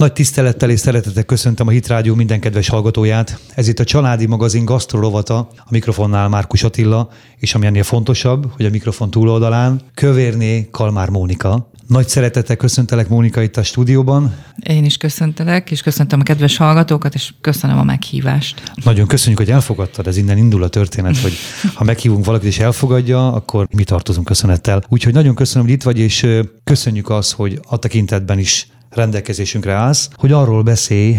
Nagy tisztelettel és szeretettel köszöntöm a Hit Rádió minden kedves hallgatóját. Ez itt a Családi Magazin gasztrorovata, a mikrofonnál Márkus Attila, és ami ennél fontosabb, hogy a mikrofon túloldalán Kövérné Kalmár Mónika. Nagy szeretettel köszöntelek Mónika itt a stúdióban. Én is köszöntelek, és köszöntöm a kedves hallgatókat, és köszönöm a meghívást. Nagyon köszönjük, hogy elfogadtad, ez innen indul a történet, hogy ha meghívunk valakit és elfogadja, akkor mi tartozunk köszönettel. Úgyhogy nagyon köszönöm, hogy itt vagy, és köszönjük azt, hogy a tekintetben is rendelkezésünkre állsz, hogy arról beszélj,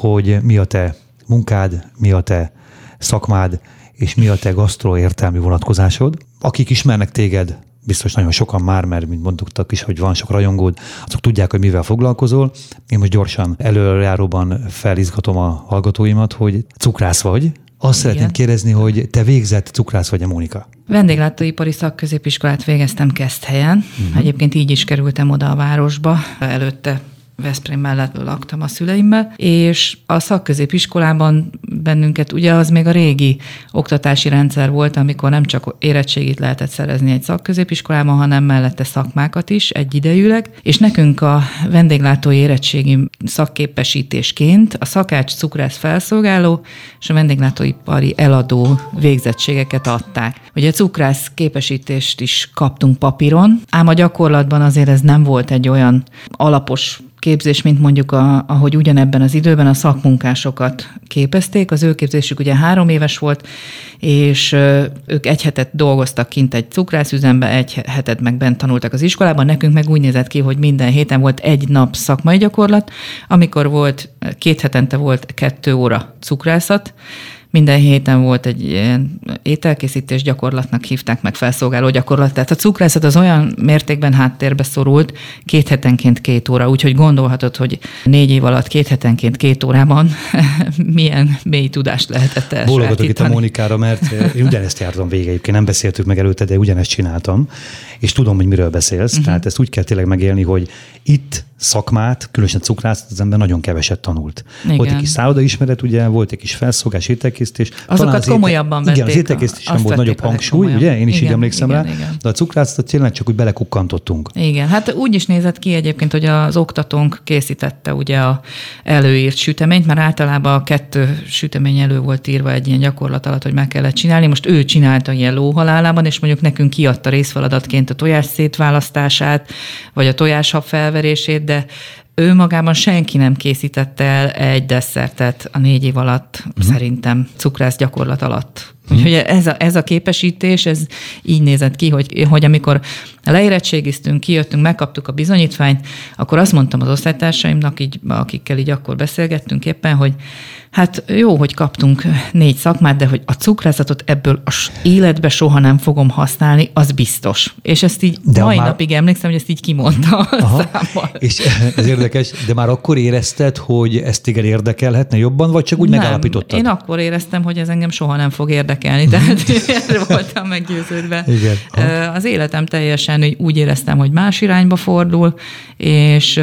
hogy mi a te munkád, mi a te szakmád, és mi a te gasztro értelmi vonatkozásod. Akik ismernek téged, biztos nagyon sokan már, mert mint mondtuk is, hogy van sok rajongód, azok tudják, hogy mivel foglalkozol. Én most gyorsan előjáróban felizgatom a hallgatóimat, hogy cukrász vagy. Azt Igen. szeretném kérdezni, hogy te végzett cukrász vagy-e, Mónika? Vendéglátóipari szakközépiskolát végeztem Keszthelyen. Uh-huh. Egyébként így is kerültem oda a városba. Előtte Veszprém mellett laktam a szüleimmel, és a szakközépiskolában bennünket, ugye az még a régi oktatási rendszer volt, amikor nem csak érettségit lehetett szerezni egy szakközépiskolában, hanem mellette szakmákat is egyidejűleg, és nekünk a vendéglátói érettségi szakképesítésként a szakács cukrász felszolgáló és a vendéglátóipari eladó végzettségeket adták. Ugye a cukrász képesítést is kaptunk papíron, ám a gyakorlatban azért ez nem volt egy olyan alapos képzés, mint mondjuk, a, ahogy ugyanebben az időben a szakmunkásokat képezték. Az ő képzésük ugye három éves volt, és ők egy hetet dolgoztak kint egy cukrászüzembe, egy hetet meg bent tanultak az iskolában. Nekünk meg úgy nézett ki, hogy minden héten volt egy nap szakmai gyakorlat, amikor volt, két hetente volt kettő óra cukrászat, minden héten volt egy ilyen ételkészítés gyakorlatnak hívták meg felszolgáló gyakorlat. Tehát a cukrászat az olyan mértékben háttérbe szorult, két hetenként két óra, úgyhogy gondolhatod, hogy négy év alatt két hetenként két órában milyen mély tudást lehetett el. Bólogatok itt a Mónikára, mert én ugyanezt jártam végig, egyébként nem beszéltük meg előtte, de ugyanezt csináltam, és tudom, hogy miről beszélsz. Uh-huh. Tehát ezt úgy kell tényleg megélni, hogy itt szakmát, különösen cukrászat az ember nagyon keveset tanult. Igen. Volt egy kis ismeret, ugye, volt egy kis felszolgás, ételkészítés. Azokat az komolyabban étel, Igen, az sem volt nagyobb hangsúly, ugye? Én is igen, így emlékszem igen, rá. Igen. De a cukrászatot tényleg csak úgy belekukkantottunk. Igen, hát úgy is nézett ki egyébként, hogy az oktatónk készítette ugye a előírt süteményt, mert általában a kettő sütemény elő volt írva egy ilyen gyakorlat alatt, hogy meg kellett csinálni. Most ő csinálta ilyen lóhalálában, és mondjuk nekünk kiadta részfeladatként a tojás szétválasztását, vagy a tojáshab felverését, de ő magában senki nem készítette el egy desszertet a négy év alatt, uh-huh. szerintem cukrász gyakorlat alatt. Uh-huh. Úgyhogy ez a, ez a képesítés, ez így nézett ki, hogy, hogy amikor leérettségiztünk, kijöttünk, megkaptuk a bizonyítványt, akkor azt mondtam az osztálytársaimnak, így, akikkel így akkor beszélgettünk éppen, hogy Hát jó, hogy kaptunk négy szakmát, de hogy a cukrászatot ebből az életbe soha nem fogom használni, az biztos. És ezt így de mai már... napig emlékszem, hogy ezt így kimondta Aha. számmal. És ez érdekes, de már akkor érezted, hogy ezt téged érdekelhetne jobban, vagy csak úgy nem, megállapítottad? Én akkor éreztem, hogy ez engem soha nem fog érdekelni, tehát erre voltam meggyőződve. Igen. Az életem teljesen úgy éreztem, hogy más irányba fordul, és...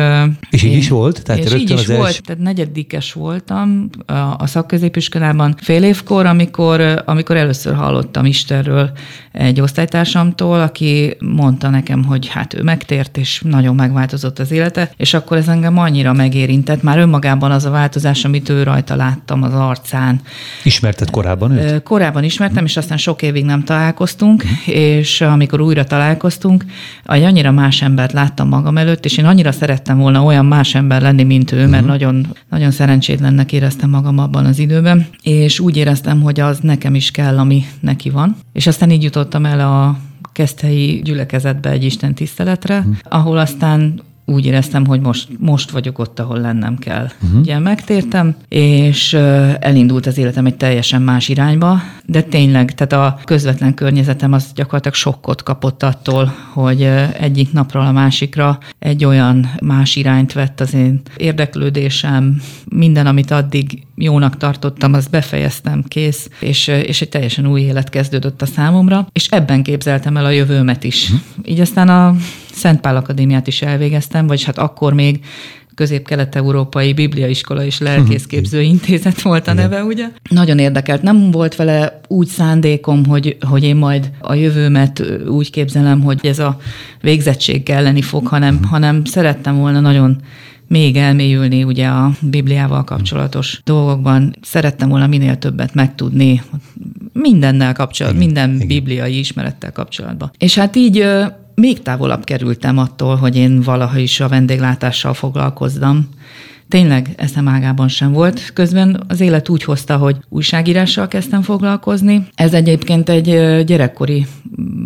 És így is volt? Tehát és így is volt, els... tehát negyedikes voltam, a szakközépiskolában fél évkor, amikor, amikor először hallottam Istenről egy osztálytársamtól, aki mondta nekem, hogy hát ő megtért, és nagyon megváltozott az élete, és akkor ez engem annyira megérintett, már önmagában az a változás, amit ő rajta láttam az arcán. Ismerted korábban őt? Korábban ismertem, és aztán sok évig nem találkoztunk, és amikor újra találkoztunk, annyira más embert láttam magam előtt, és én annyira szerettem volna olyan más ember lenni, mint ő, mert uh-huh. nagyon, nagyon szerencsétlennek éreztem magam abban az időben, és úgy éreztem, hogy az nekem is kell, ami neki van. És aztán így jutottam el a keszthelyi gyülekezetbe egy Isten tiszteletre, uh-huh. ahol aztán úgy éreztem, hogy most, most vagyok ott, ahol lennem kell. Uh-huh. Ugye megtértem, és elindult az életem egy teljesen más irányba, de tényleg, tehát a közvetlen környezetem az gyakorlatilag sokkot kapott attól, hogy egyik napról a másikra egy olyan más irányt vett az én érdeklődésem, minden, amit addig jónak tartottam, azt befejeztem, kész, és, és egy teljesen új élet kezdődött a számomra, és ebben képzeltem el a jövőmet is. Uh-huh. Így aztán a Szent Pál Akadémiát is elvégeztem, vagyis hát akkor még közép-kelet-európai bibliaiskola és lelkészképző intézet volt a neve, ugye? Nagyon érdekelt. Nem volt vele úgy szándékom, hogy, hogy én majd a jövőmet úgy képzelem, hogy ez a végzettség kelleni fog, hanem, hanem szerettem volna nagyon még elmélyülni ugye a Bibliával kapcsolatos dolgokban. Szerettem volna minél többet megtudni mindennel kapcsolatban, minden bibliai ismerettel kapcsolatban. És hát így még távolabb kerültem attól, hogy én valaha is a vendéglátással foglalkozzam. Tényleg eszem ágában sem volt. Közben az élet úgy hozta, hogy újságírással kezdtem foglalkozni. Ez egyébként egy gyerekkori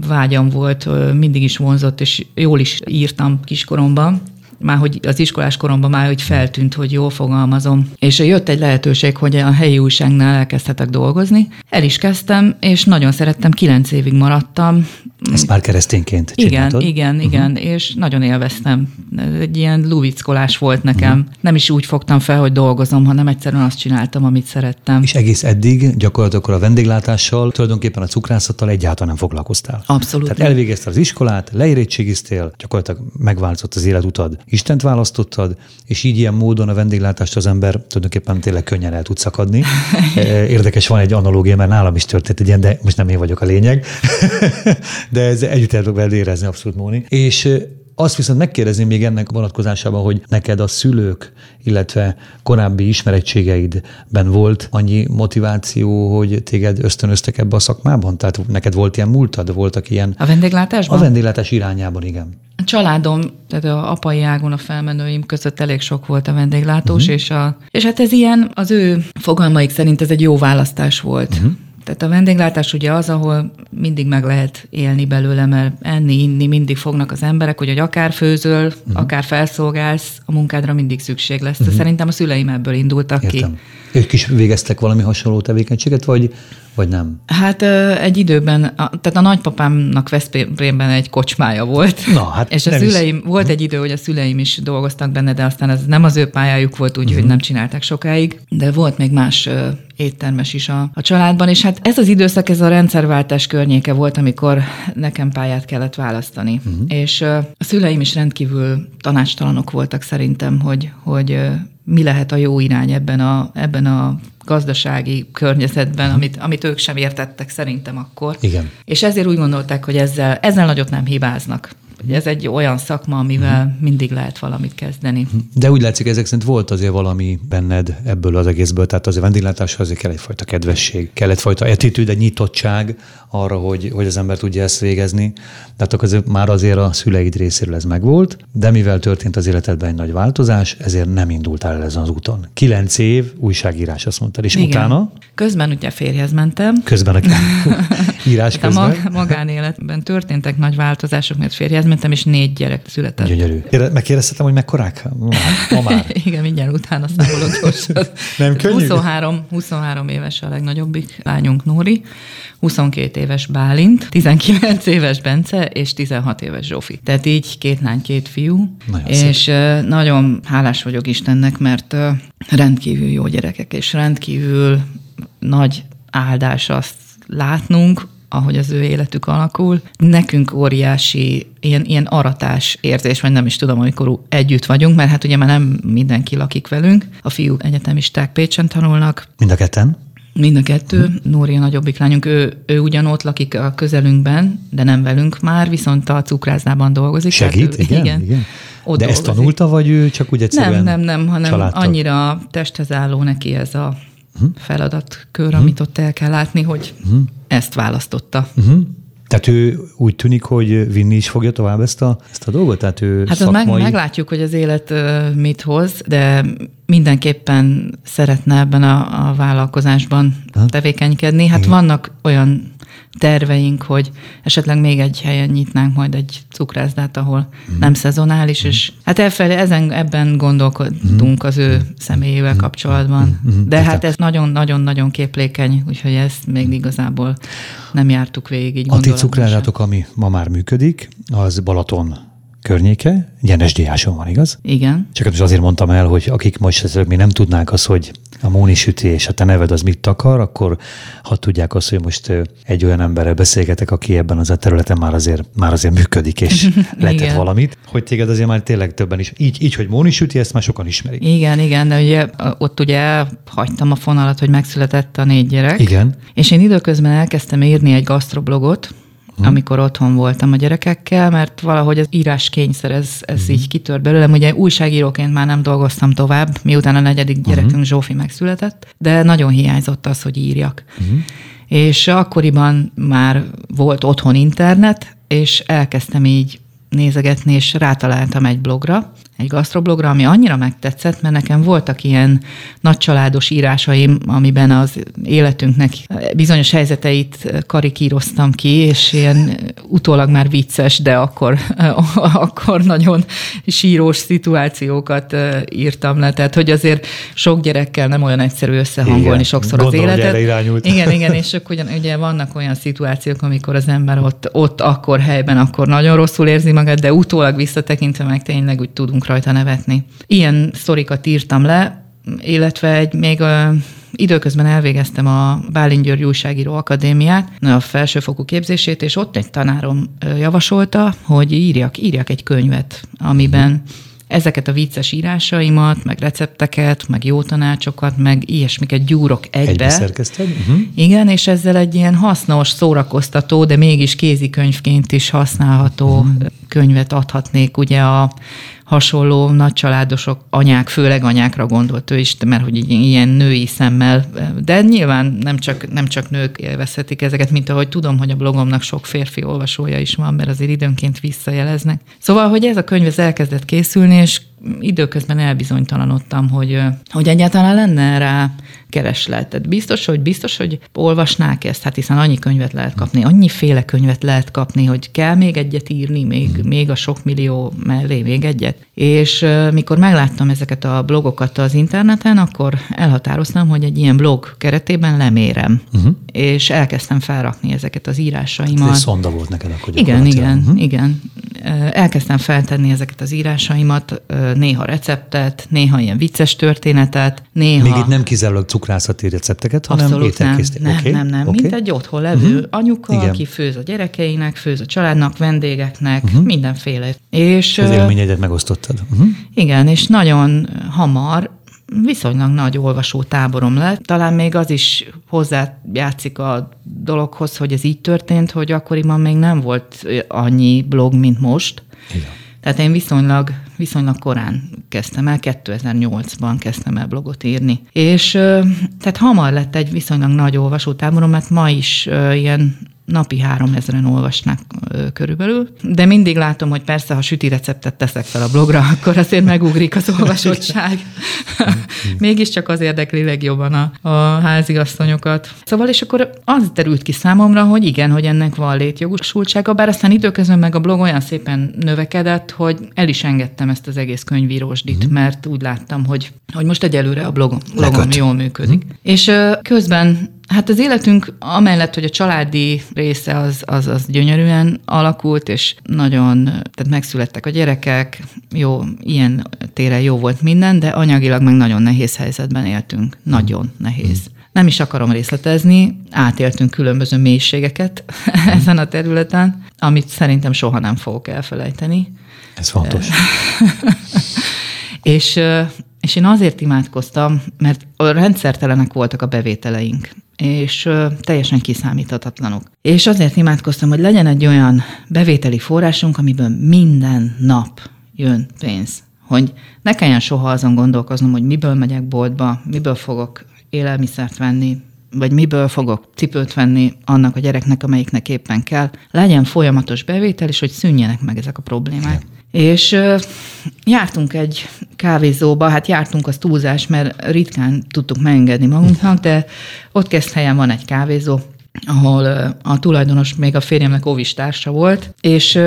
vágyam volt, mindig is vonzott, és jól is írtam kiskoromban már hogy az iskolás koromban már hogy feltűnt, hogy jól fogalmazom. És jött egy lehetőség, hogy a helyi újságnál elkezdhetek dolgozni. El is kezdtem, és nagyon szerettem, kilenc évig maradtam. Ezt már keresztényként csináltad? Igen, igen, uh-huh. igen, és nagyon élveztem. Egy ilyen luvickolás volt nekem. Uh-huh. Nem is úgy fogtam fel, hogy dolgozom, hanem egyszerűen azt csináltam, amit szerettem. És egész eddig gyakorlatilag a vendéglátással, tulajdonképpen a cukrászattal egyáltalán nem foglalkoztál. Abszolút. Tehát elvégezted az iskolát, leérettségiztél, gyakorlatilag megváltozott az életutad. Istent választottad, és így ilyen módon a vendéglátást az ember tulajdonképpen tényleg könnyen el tud szakadni. Érdekes, van egy analógia, mert nálam is történt egy ilyen, de most nem én vagyok a lényeg. de ez együtt el tudok érezni, abszolút Móni. És azt viszont megkérdezném még ennek vonatkozásában, hogy neked a szülők, illetve korábbi ismerettségeidben volt annyi motiváció, hogy téged ösztönöztek ebbe a szakmában? Tehát neked volt ilyen múltad? Voltak ilyen... A vendéglátásban? A vendéglátás irányában, igen. A családom, tehát a apai ágon a felmenőim között elég sok volt a vendéglátós, uh-huh. és, a, és hát ez ilyen, az ő fogalmaik szerint ez egy jó választás volt. Uh-huh. Tehát a vendéglátás ugye az, ahol mindig meg lehet élni belőle, mert enni, inni mindig fognak az emberek, hogy akár főzöl, uh-huh. akár felszolgálsz, a munkádra mindig szükség lesz. Uh-huh. Szerintem a szüleim ebből indultak Értem. ki. Ők is végeztek valami hasonló tevékenységet, vagy, vagy nem? Hát egy időben, tehát a nagypapámnak Veszprémben egy kocsmája volt. Na, hát és a szüleim, is. volt egy idő, hogy a szüleim is dolgoztak benne, de aztán ez nem az ő pályájuk volt, úgyhogy uh-huh. nem csinálták sokáig. De volt még más éttermes is a, a családban, és hát ez az időszak, ez a rendszerváltás környéke volt, amikor nekem pályát kellett választani. Uh-huh. És a szüleim is rendkívül tanácstalanok voltak szerintem, hogy, hogy mi lehet a jó irány ebben a, ebben a gazdasági környezetben, amit, amit ők sem értettek szerintem akkor. Igen. És ezért úgy gondolták, hogy ezzel, ezzel nagyot nem hibáznak. Ez egy olyan szakma, amivel uh-huh. mindig lehet valamit kezdeni. De úgy látszik, ezek szerint volt azért valami benned ebből az egészből, tehát azért vendéglátásra azért kell egyfajta kedvesség, kell egyfajta attitűd, egy nyitottság arra, hogy, hogy az ember tudja ezt végezni. Tehát akkor azért, már azért a szüleid részéről ez megvolt, de mivel történt az életedben egy nagy változás, ezért nem indultál el ezen az úton. Kilenc év újságírás, azt mondtad, és Igen. utána? Közben ugye férjhez mentem. Közben a írás közben? A magánéletben történtek nagy változások, mert férjhez mentem, és négy gyerek született. Gyönyörű. Megkérdezhetem, hogy mekkorák? Ma már. Igen, mindjárt utána számolok gyorsan. Nem könnyű? 23, 23 éves a legnagyobbik lányunk Nóri, 22 éves Bálint, 19 éves Bence, és 16 éves Zsófi. Tehát így két lány, két fiú. Nagyon és szép. nagyon hálás vagyok Istennek, mert rendkívül jó gyerekek, és rendkívül nagy áldás azt látnunk, ahogy az ő életük alakul. Nekünk óriási ilyen, ilyen aratás érzés, vagy nem is tudom, amikor együtt vagyunk, mert hát ugye már nem mindenki lakik velünk. A fiú egyetemisták Pécsen tanulnak. Mind a ketten? Mind a kettő. Hmm. Nóri a nagyobbik lányunk, ő, ő ugyanott lakik a közelünkben, de nem velünk már, viszont a cukrásznában dolgozik. Segít? Ő, igen, igen. igen. Ott de dolgozik. ezt tanulta, vagy ő csak úgy egyszerűen Nem, nem, nem, hanem családtag? annyira testhez álló neki ez a uh-huh. feladatkör, uh-huh. amit ott el kell látni, hogy uh-huh. ezt választotta. Uh-huh. Tehát ő úgy tűnik, hogy vinni is fogja tovább ezt a, ezt a dolgot? Tehát ő hát szakmai... meg, meglátjuk, hogy az élet mit hoz, de mindenképpen szeretne ebben a, a vállalkozásban ha? tevékenykedni. Hát Igen. vannak olyan terveink, hogy esetleg még egy helyen nyitnánk majd egy cukrászdát, ahol mm. nem szezonális, mm. és hát elfelé, ezen, ebben gondolkodunk mm. az ő személyével kapcsolatban. Mm. De hát ez nagyon-nagyon-nagyon képlékeny, úgyhogy ezt még igazából nem jártuk végig. Így a ti cukrázatok, ami ma már működik, az Balaton környéke, Gyenes Diáson van, igaz? Igen. Csak most azért mondtam el, hogy akik most ezek még nem tudnák azt, hogy a Móni süti és a te neved az mit akar, akkor ha tudják azt, hogy most egy olyan emberrel beszélgetek, aki ebben az a területen már azért, már azért működik, és letett valamit, hogy téged azért már tényleg többen is. Így, így hogy Móni süti, ezt már sokan ismerik. Igen, igen, de ugye ott ugye hagytam a fonalat, hogy megszületett a négy gyerek. Igen. És én időközben elkezdtem írni egy gasztroblogot, hmm. amikor otthon voltam a gyerekekkel, mert valahogy az írás kényszer, ez, ez hmm. így kitört belőlem. Ugye újságíróként már nem dolgoztam tovább, miután a negyedik gyerekünk hmm. Zsófi megszületett, de nagyon hiányzott az, hogy írjak. Hmm. És akkoriban már volt otthon internet, és elkezdtem így nézegetni, és rátaláltam egy blogra, egy gasztroblogra, ami annyira megtetszett, mert nekem voltak ilyen nagycsaládos írásaim, amiben az életünknek bizonyos helyzeteit karikíroztam ki, és ilyen utólag már vicces, de akkor, akkor nagyon sírós szituációkat írtam le. Tehát, hogy azért sok gyerekkel nem olyan egyszerű összehangolni igen. sokszor Gondolom, az életet. Irányult. Igen, igen, és akkor ugye, ugye vannak olyan szituációk, amikor az ember ott, ott akkor helyben, akkor nagyon rosszul érzi magát, de utólag visszatekintve meg tényleg úgy tudunk rajta nevetni. Ilyen sztorikat írtam le, illetve egy még a, időközben elvégeztem a Bálint György Újságíró Akadémiát, a felsőfokú képzését, és ott egy tanárom javasolta, hogy írjak, írjak egy könyvet, amiben ezeket a vicces írásaimat, meg recepteket, meg jó tanácsokat, meg ilyesmiket gyúrok egybe. Egybe Uh-huh. Igen, és ezzel egy ilyen hasznos, szórakoztató, de mégis kézikönyvként is használható uh-huh. könyvet adhatnék ugye a hasonló nagycsaládosok, anyák, főleg anyákra gondolt ő is, mert hogy ilyen női szemmel, de nyilván nem csak, nem csak nők élvezhetik ezeket, mint ahogy tudom, hogy a blogomnak sok férfi olvasója is van, mert azért időnként visszajeleznek. Szóval, hogy ez a könyv ez elkezdett készülni, és időközben elbizonytalanodtam, hogy, hogy egyáltalán lenne rá kereslet. Tehát biztos, hogy biztos, hogy olvasnák ezt, hát hiszen annyi könyvet lehet kapni, annyiféle könyvet lehet kapni, hogy kell még egyet írni, még, még a sok millió mellé még egyet. És mikor megláttam ezeket a blogokat az interneten, akkor elhatároztam, hogy egy ilyen blog keretében lemérem. Uh-huh. És elkezdtem felrakni ezeket az írásaimat. Ez szonda volt neked akkor Igen, igen, uh-huh. igen. Elkezdtem feltenni ezeket az írásaimat, néha receptet, néha ilyen vicces történetet, néha... Még itt nem kizárólag cukrászati recepteket, hanem Abszolút Nem, nem, okay. nem, nem. Okay. Mint egy otthon levő uh-huh. anyuka, Igen. aki főz a gyerekeinek, főz a családnak, vendégeknek, uh-huh. mindenféle. És, az élményedet megosztottad. Uh-huh. Igen, és nagyon hamar viszonylag nagy olvasó táborom lett. Talán még az is hozzájátszik a dologhoz, hogy ez így történt, hogy akkoriban még nem volt annyi blog, mint most. Igen. Tehát én viszonylag, viszonylag korán kezdtem el, 2008-ban kezdtem el blogot írni. És tehát hamar lett egy viszonylag nagy olvasótáborom, mert ma is ilyen napi három ezeren olvasnak ö, körülbelül, de mindig látom, hogy persze, ha süti receptet teszek fel a blogra, akkor azért megugrik az olvasottság. Mégiscsak az érdekli legjobban a, a háziasszonyokat. Szóval, és akkor az derült ki számomra, hogy igen, hogy ennek van létjogosultsága, bár aztán időközben meg a blog olyan szépen növekedett, hogy el is engedtem ezt az egész könyvírósdit, mm. mert úgy láttam, hogy, hogy most egyelőre a blogom, blogom jól működik. Mm. És közben Hát az életünk amellett, hogy a családi része az, az, az gyönyörűen alakult, és nagyon, tehát megszülettek a gyerekek, jó, ilyen téren jó volt minden, de anyagilag meg nagyon nehéz helyzetben éltünk. Nagyon nehéz. Nem is akarom részletezni, átéltünk különböző mélységeket ezen a területen, amit szerintem soha nem fogok elfelejteni. Ez fontos. és, és én azért imádkoztam, mert rendszertelenek voltak a bevételeink és teljesen kiszámíthatatlanok. És azért imádkoztam, hogy legyen egy olyan bevételi forrásunk, amiből minden nap jön pénz. Hogy ne kelljen soha azon gondolkoznom, hogy miből megyek boltba, miből fogok élelmiszert venni, vagy miből fogok cipőt venni annak a gyereknek, amelyiknek éppen kell. Legyen folyamatos bevétel, és hogy szűnjenek meg ezek a problémák. És ö, jártunk egy kávézóba, hát jártunk az túlzás, mert ritkán tudtuk megengedni magunknak, de ott kezd helyen van egy kávézó, ahol a tulajdonos még a férjemnek óvistársa volt, és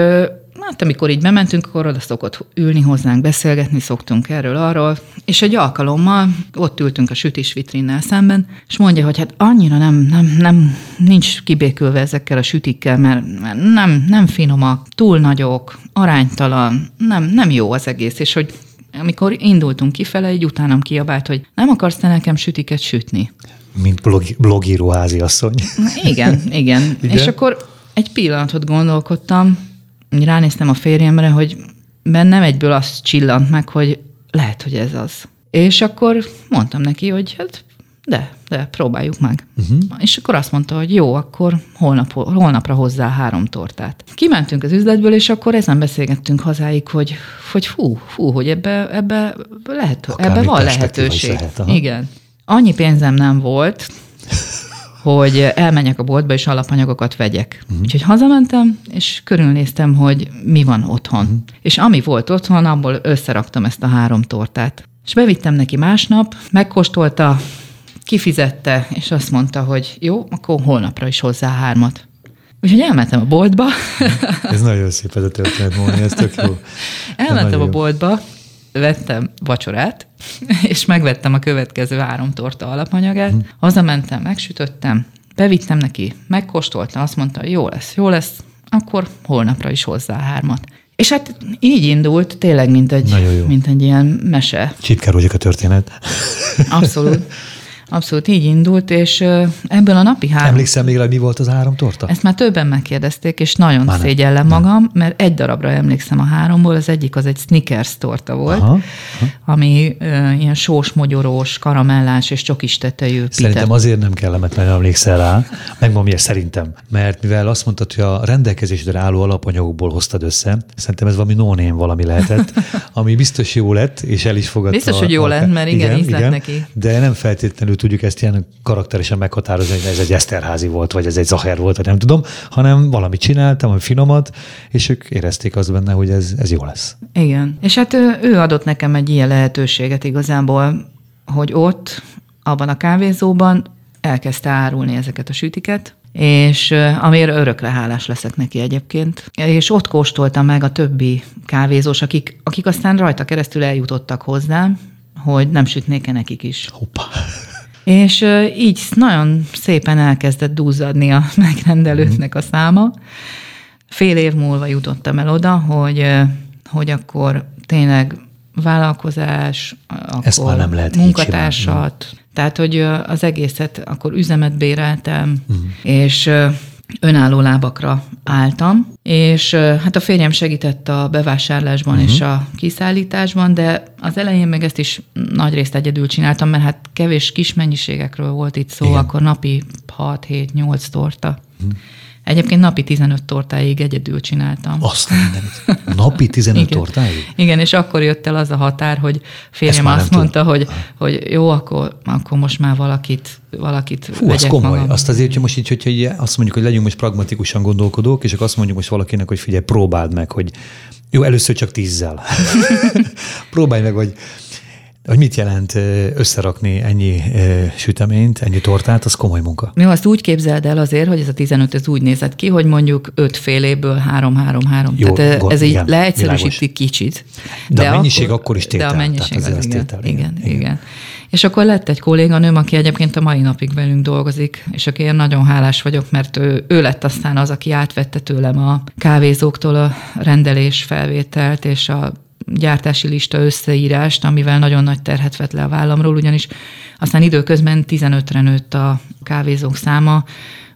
Hát amikor így bementünk, akkor oda szokott ülni hozzánk, beszélgetni szoktunk erről, arról, és egy alkalommal ott ültünk a sütés vitrinnel szemben, és mondja, hogy hát annyira nem, nem, nem nincs kibékülve ezekkel a sütikkel, mert, mert nem, nem finomak, túl nagyok, aránytalan, nem, nem jó az egész, és hogy amikor indultunk kifele, egy utánam kiabált, hogy nem akarsz te nekem sütiket sütni? Mint blog, blogíró háziasszony. Igen, igen, igen. És akkor egy pillanatot gondolkodtam, ránéztem a férjemre, hogy bennem egyből az csillant meg, hogy lehet, hogy ez az. És akkor mondtam neki, hogy hát de, de próbáljuk meg. Uh-huh. És akkor azt mondta, hogy jó, akkor holnap, holnapra hozzá három tortát. Kimentünk az üzletből, és akkor ezen beszélgettünk hazáig, hogy, hogy fú, fú, hogy ebbe, ebbe, lehet, ebbe van lehetőség. Lehet, Igen. Annyi pénzem nem volt, hogy elmenjek a boltba, és alapanyagokat vegyek. Uh-huh. Úgyhogy hazamentem, és körülnéztem, hogy mi van otthon. Uh-huh. És ami volt otthon, abból összeraktam ezt a három tortát. És bevittem neki másnap, megkóstolta, kifizette, és azt mondta, hogy jó, akkor holnapra is hozzá hármat. Úgyhogy elmentem a boltba. ez nagyon szép ez a történet, Móni, ez tök jó. Elmentem a boltba, vettem vacsorát, és megvettem a következő három torta alapanyagát, hmm. hazamentem, megsütöttem, bevittem neki, megkóstoltam, azt mondta, jó lesz, jó lesz, akkor holnapra is hozzá hármat. És hát így indult, tényleg, mint egy, mint egy ilyen mese. Csipke a történet. Abszolút. Abszolút így indult, és ebből a napi három... Emlékszem még rá, mi volt az három torta? Ezt már többen megkérdezték, és nagyon már szégyellem nem. magam, mert egy darabra emlékszem a háromból, az egyik az egy Snickers torta volt, aha, aha. ami uh, ilyen sós, mogyorós, karamellás és csokis tetejű. Szerintem azért nem kellemetlen emlékszel rá, megmondom miért szerintem, mert mivel azt mondtad, hogy a rendelkezésre álló alapanyagokból hoztad össze, szerintem ez valami no valami lehetett, ami biztos jó lett, és el is fogadta. Biztos, hogy jó lett, mert igen, igen, igen neki. De nem feltétlenül tudjuk ezt ilyen karakteresen meghatározni, hogy ez egy Eszterházi volt, vagy ez egy Zacher volt, vagy nem tudom, hanem valamit csináltam, ami finomat, és ők érezték azt benne, hogy ez, ez jó lesz. Igen. És hát ő, ő adott nekem egy ilyen lehetőséget igazából, hogy ott, abban a kávézóban elkezdte árulni ezeket a sütiket, és amiért örökre hálás leszek neki egyébként. És ott kóstoltam meg a többi kávézós, akik, akik aztán rajta keresztül eljutottak hozzám, hogy nem sütnék-e nekik is. Hoppa. És így nagyon szépen elkezdett duzzadni a megrendelőknek a száma. Fél év múlva jutottam el oda, hogy, hogy akkor tényleg vállalkozás, Ezt akkor már nem lehet munkatársat, tehát hogy az egészet, akkor üzemet béreltem, uh-huh. és önálló lábakra álltam, és hát a férjem segített a bevásárlásban uh-huh. és a kiszállításban, de az elején meg ezt is nagy részt egyedül csináltam, mert hát kevés kis mennyiségekről volt itt szó, Igen. akkor napi 6-7-8 torta. Uh-huh. Egyébként napi 15 tortáig egyedül csináltam. Azt nem. Napi 15 Igen. tortáig? Igen, és akkor jött el az a határ, hogy férjem azt mondta, hogy, hogy jó, akkor, akkor most már valakit, valakit Fú, az komoly. Magam. Azt azért, hogy most így, hogyha azt mondjuk, hogy legyünk most pragmatikusan gondolkodók, és akkor azt mondjuk most valakinek, hogy figyelj, próbáld meg, hogy jó, először csak tízzel. Próbálj meg, hogy hogy mit jelent összerakni ennyi süteményt, ennyi tortát, az komoly munka. Mi azt úgy képzeld el azért, hogy ez a 15 ez úgy nézett ki, hogy mondjuk 5 féléből 3-3-3. Jó, Tehát ez így leegyszerűsíti kicsit. De, de a mennyiség akkor, akkor is tétel. De a mennyiség az, az igen, tétel, igen, igen, igen. igen. És akkor lett egy kolléganőm, aki egyébként a mai napig velünk dolgozik, és aki én nagyon hálás vagyok, mert ő, ő lett aztán az, aki átvette tőlem a kávézóktól a rendelés felvételt és a gyártási lista összeírást, amivel nagyon nagy terhet vett le a vállamról, ugyanis aztán időközben 15-re nőtt a kávézók száma,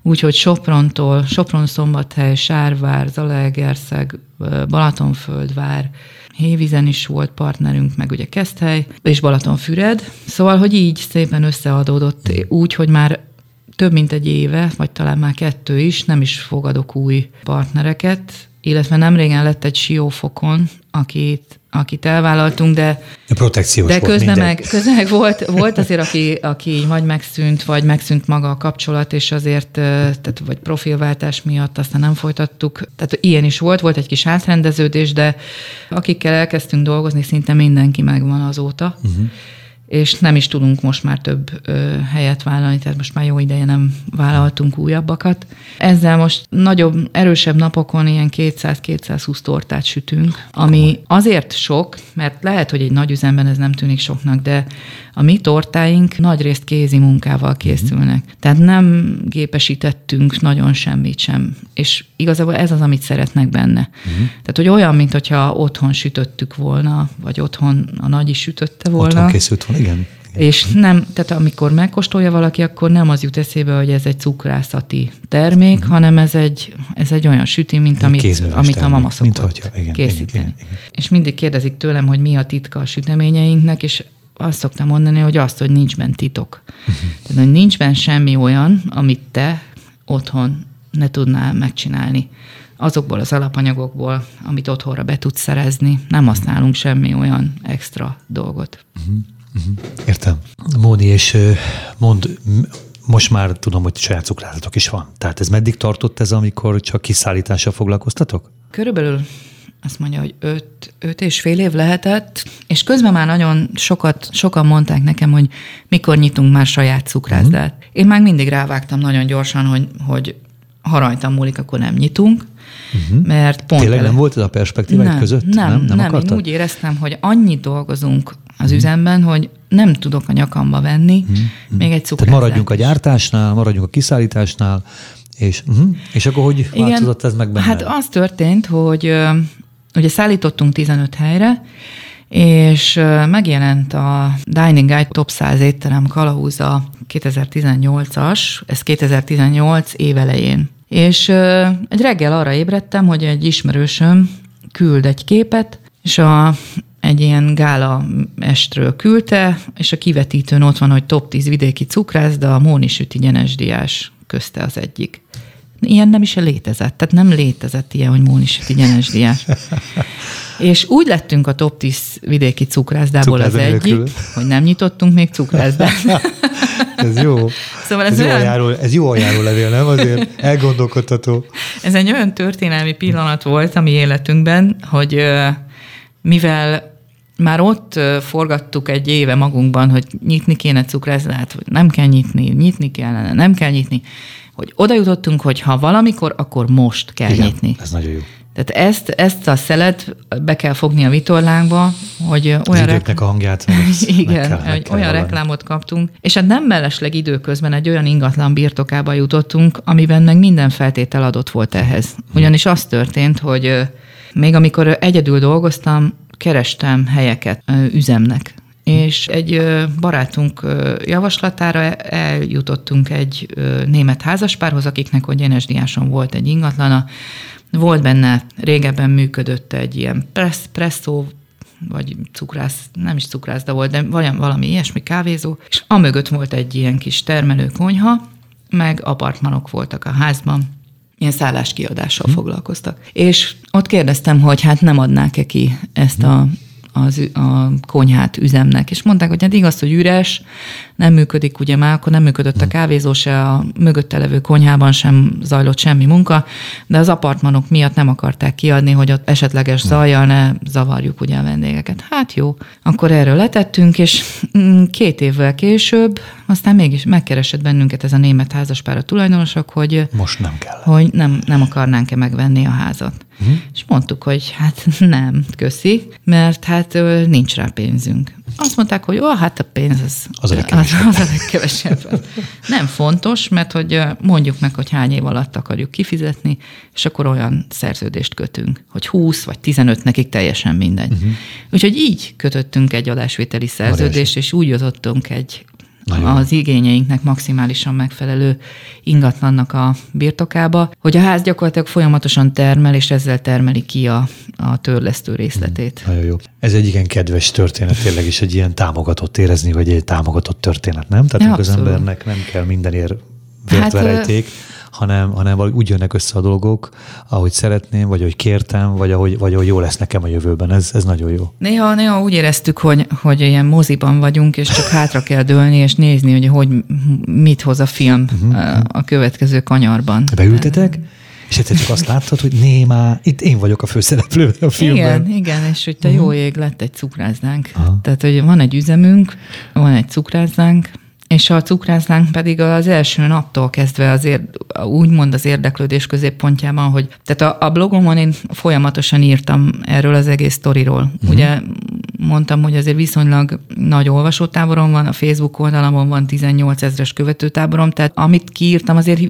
úgyhogy Soprontól, Sopron-Szombathely, Sárvár, Zalaegerszeg, Balatonföldvár, Hévizen is volt partnerünk, meg ugye Keszthely, és Balatonfüred. Szóval, hogy így szépen összeadódott úgy, hogy már több mint egy éve, vagy talán már kettő is, nem is fogadok új partnereket, illetve nem régen lett egy siófokon, akit akit elvállaltunk, de, Protekciós de közben, meg, közben meg volt, volt azért, aki, aki vagy megszűnt, vagy megszűnt maga a kapcsolat, és azért, tehát vagy profilváltás miatt aztán nem folytattuk. Tehát ilyen is volt, volt egy kis átrendeződés, de akikkel elkezdtünk dolgozni, szinte mindenki megvan azóta. Uh-huh és nem is tudunk most már több ö, helyet vállalni, tehát most már jó ideje nem vállaltunk újabbakat. Ezzel most nagyobb, erősebb napokon ilyen 200-220 tortát sütünk, ami azért sok, mert lehet, hogy egy nagy üzemben ez nem tűnik soknak, de a mi tortáink nagy részt kézi munkával készülnek. Uh-huh. Tehát nem gépesítettünk nagyon semmit sem. És igazából ez az, amit szeretnek benne. Uh-huh. Tehát, hogy olyan, mint hogyha otthon sütöttük volna, vagy otthon a nagy is sütötte volna. Otthon készült volna, igen. És nem, tehát amikor megkóstolja valaki, akkor nem az jut eszébe, hogy ez egy cukrászati termék, uh-huh. hanem ez egy, ez egy olyan süti, mint amit, amit a mama szokott mint, hogyha, igen, készíteni. Igen, igen, igen. És mindig kérdezik tőlem, hogy mi a titka a süteményeinknek, és azt szoktam mondani, hogy azt, hogy nincs bent titok. Tehát, hogy nincs bent semmi olyan, amit te otthon ne tudnál megcsinálni. Azokból az alapanyagokból, amit otthonra be tudsz szerezni, nem használunk semmi olyan extra dolgot. Uh-huh. Uh-huh. Értem. Móni, és mond, most már tudom, hogy saját cukrázatok is van. Tehát ez meddig tartott ez, amikor csak kiszállítással foglalkoztatok? Körülbelül azt mondja, hogy öt, öt és fél év lehetett, és közben már nagyon sokat, sokan mondták nekem, hogy mikor nyitunk már saját cukrászdát. Uh-huh. Én már mindig rávágtam nagyon gyorsan, hogy, hogy ha rajtam múlik, akkor nem nyitunk. Uh-huh. Mert pont Tényleg ele... nem volt ez a perspektíva között? Nem, nem, nem, nem én úgy éreztem, hogy annyit dolgozunk az uh-huh. üzemben, hogy nem tudok a nyakamba venni uh-huh. még egy cukrászdát. Tehát maradjunk a gyártásnál, maradjunk a kiszállításnál, és, uh-huh. és akkor hogy Igen, változott ez meg benne? Hát az történt, hogy ugye szállítottunk 15 helyre, és megjelent a Dining Guide Top 100 étterem kalauza 2018-as, ez 2018 évelején. És egy reggel arra ébredtem, hogy egy ismerősöm küld egy képet, és a, egy ilyen gála estről küldte, és a kivetítőn ott van, hogy top 10 vidéki cukrász, de a Móni Süti Gyenesdiás közte az egyik. Ilyen nem is létezett, tehát nem létezett ilyen, hogy Móni Süti Gyenesdiás. És úgy lettünk a top 10 vidéki cukrászdából az egyik, hogy nem nyitottunk még cukrászdát. ez jó. Szóval ez, ez, olyan... jó ajánló, ez jó ajánló levél, nem? Azért elgondolkodható. Ez egy olyan történelmi pillanat volt a mi életünkben, hogy mivel már ott forgattuk egy éve magunkban, hogy nyitni kéne cukrászdát, hogy nem kell nyitni, nyitni kellene, nem kell nyitni, hogy oda jutottunk, hogy ha valamikor, akkor most kell Igen, nyitni. ez nagyon jó. Tehát ezt, ezt a szelet be kell fogni a vitorlánkba, hogy olyan... Az reklám... a hangját. Igen, kell, hogy kell olyan reklámot kaptunk. És hát nem mellesleg időközben egy olyan ingatlan birtokába jutottunk, amiben meg minden feltétel adott volt ehhez. Ugyanis az történt, hogy még amikor egyedül dolgoztam, kerestem helyeket üzemnek. És egy barátunk javaslatára eljutottunk egy német házaspárhoz, akiknek, hogy Diáson volt egy ingatlana, volt benne, régebben működött egy ilyen press, presszó, vagy cukrász, nem is cukrász, de volt, de valami ilyesmi kávézó, és amögött volt egy ilyen kis termelőkonyha, meg apartmanok voltak a házban, ilyen szálláskiadással hm. foglalkoztak. És ott kérdeztem, hogy hát nem adnák-e ki ezt a az, a konyhát üzemnek. És mondták, hogy hát igaz, hogy üres, nem működik ugye már, akkor nem működött a kávézó se, a mögötte levő konyhában sem zajlott semmi munka, de az apartmanok miatt nem akarták kiadni, hogy ott esetleges zajjal ne zavarjuk ugye a vendégeket. Hát jó, akkor erről letettünk, és mm, két évvel később aztán mégis megkeresett bennünket ez a német házaspár a tulajdonosok, hogy most nem kell. Hogy nem, nem akarnánk-e megvenni a házat. Uh-huh. És mondtuk, hogy hát nem, köszi, mert hát nincs rá pénzünk. Azt mondták, hogy ó, hát a pénz az, az, a, legkevesebb. az, az a legkevesebb. Nem fontos, mert hogy mondjuk meg, hogy hány év alatt akarjuk kifizetni, és akkor olyan szerződést kötünk, hogy 20 vagy 15 nekik teljesen mindegy. Uh-huh. Úgyhogy így kötöttünk egy adásvételi szerződést, és úgy jutottunk egy nagyon. az igényeinknek maximálisan megfelelő ingatlannak a birtokába, hogy a ház gyakorlatilag folyamatosan termel, és ezzel termeli ki a, a törlesztő részletét. Mm, nagyon jó. Ez egy igen kedves történet, tényleg is egy ilyen támogatott érezni, vagy egy támogatott történet, nem? Tehát ja, az embernek nem kell mindenért vért hát, hanem, hanem úgy jönnek össze a dolgok, ahogy szeretném, vagy ahogy kértem, vagy ahogy, vagy ahogy jó lesz nekem a jövőben. Ez, ez nagyon jó. Néha, néha úgy éreztük, hogy, hogy ilyen moziban vagyunk, és csak hátra kell dőlni, és nézni, hogy, hogy mit hoz a film uh-huh. a következő kanyarban. Beültetek? És egyszer csak azt láttad, hogy néma, itt én vagyok a főszereplő a filmben. Igen, igen, és hogy te uh-huh. jó ég lett egy cukrásznánk. Aha. Tehát, hogy van egy üzemünk, van egy cukrásznánk, és a cukrásznánk pedig az első naptól kezdve azért úgymond az érdeklődés középpontjában, hogy tehát a, a blogomon én folyamatosan írtam erről az egész sztoriról. Uh-huh. Ugye mondtam, hogy azért viszonylag nagy olvasótáborom van, a Facebook oldalamon van 18 ezres követőtáborom, tehát amit kiírtam, azért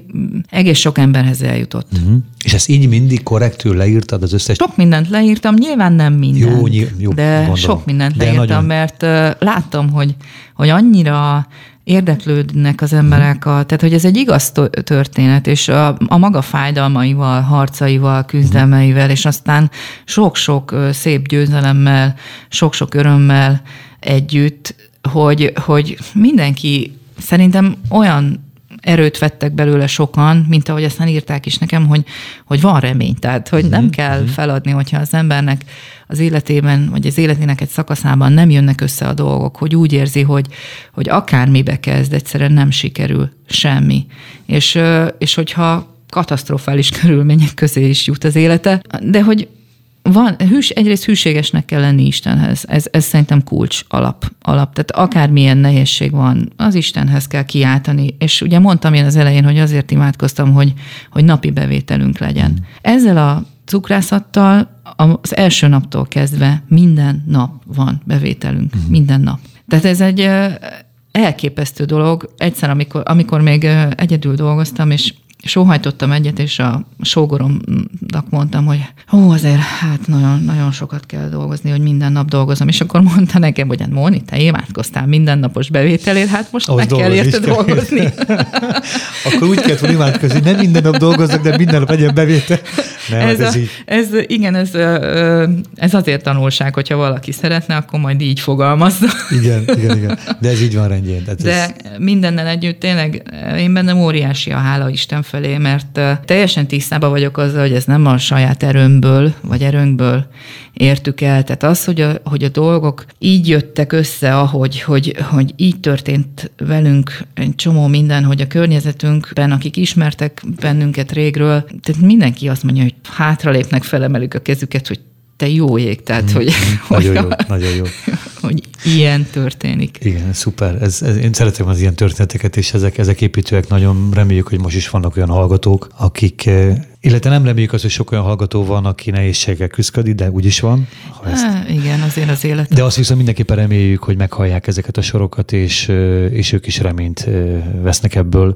egész sok emberhez eljutott. Uh-huh. És ezt így mindig korrektül leírtad az összes? Sok mindent leírtam, nyilván nem mindent. Jó, jó de gondolom. sok mindent de leírtam, nagyon... mert uh, láttam, hogy, hogy annyira érdeklődnek az emberek, a, tehát hogy ez egy igaz történet, és a, a maga fájdalmaival, harcaival, küzdelmeivel, és aztán sok-sok szép győzelemmel, sok-sok örömmel együtt hogy, hogy mindenki szerintem olyan erőt vettek belőle sokan, mint ahogy aztán írták is nekem, hogy, hogy van remény. Tehát, hogy nem mhm, kell mhm. feladni, hogyha az embernek az életében, vagy az életének egy szakaszában nem jönnek össze a dolgok, hogy úgy érzi, hogy, hogy akármibe kezd, egyszerűen nem sikerül semmi. És, és hogyha katasztrofális körülmények közé is jut az élete, de hogy van, hűs, egyrészt hűségesnek kell lenni Istenhez. Ez, ez szerintem kulcs alap, alap. Tehát akármilyen nehézség van, az Istenhez kell kiáltani. És ugye mondtam én az elején, hogy azért imádkoztam, hogy, hogy napi bevételünk legyen. Ezzel a cukrászattal az első naptól kezdve minden nap van bevételünk. Uh-huh. Minden nap. Tehát ez egy elképesztő dolog. Egyszer, amikor, amikor még egyedül dolgoztam, és sóhajtottam egyet, és a sógoromnak mondtam, hogy hú, azért hát nagyon, nagyon sokat kell dolgozni, hogy minden nap dolgozom. És akkor mondta nekem, hogy hát Móni, te imádkoztál mindennapos bevételért, hát most Ahhoz meg kell érte dolgozni. akkor úgy kellett volna imádkozni, nem minden nap dolgozok, de minden nap legyen bevétel. Nem, ez, hát ez, a, így. ez, igen, ez, ez azért tanulság, hogyha valaki szeretne, akkor majd így fogalmazza. Igen, igen, igen. De ez így van rendjén. Tehát de ez... mindennel együtt tényleg én bennem óriási a hála Isten felé, mert teljesen tisztában vagyok azzal, hogy ez nem a saját erőmből, vagy erőnkből értük el. Tehát az, hogy a, hogy a dolgok így jöttek össze, ahogy, hogy, hogy így történt velünk egy csomó minden, hogy a környezetünkben, akik ismertek bennünket régről, tehát mindenki azt mondja, hogy hátralépnek, felemelik a kezüket, hogy te jó ég, tehát, mm, hogy, nagyon hogy, jó, nagyon jó. Hogy ilyen történik. Igen, szuper. Ez, ez, én szeretem az ilyen történeteket, és ezek, ezek építőek. Nagyon reméljük, hogy most is vannak olyan hallgatók, akik eh, illetve nem reméljük azt, hogy sok olyan hallgató van, aki nehézséggel küzdik, de úgy is van. Ha ezt... Há, igen, azért az élet. De azt viszont mindenképpen reméljük, hogy meghallják ezeket a sorokat, és, eh, és ők is reményt eh, vesznek ebből,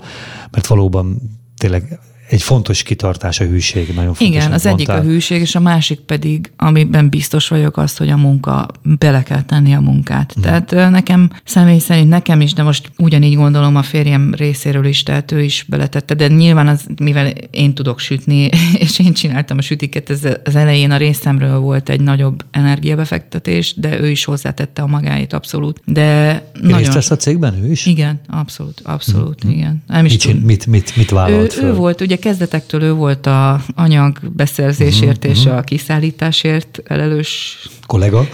mert valóban tényleg egy fontos kitartás a hűség, nagyon fontos. Igen, az mondtál. egyik a hűség, és a másik pedig, amiben biztos vagyok, az, hogy a munka, bele kell tenni a munkát. Hmm. Tehát nekem személy szerint nekem is, de most ugyanígy gondolom a férjem részéről is, tehát ő is beletette, de nyilván az, mivel én tudok sütni, és én csináltam a sütiket, ez az elején a részemről volt egy nagyobb energiabefektetés, de ő is hozzátette a magáit abszolút. De nagyon... Részt a cégben ő is? Igen, abszolút, abszolút, hmm. igen. Nem is mit, mit, mit, mit vállalt ő, föl? ő volt, ugye kezdetektől ő volt a anyag beszerzésért uh-huh, és uh-huh. a kiszállításért felelős kollega.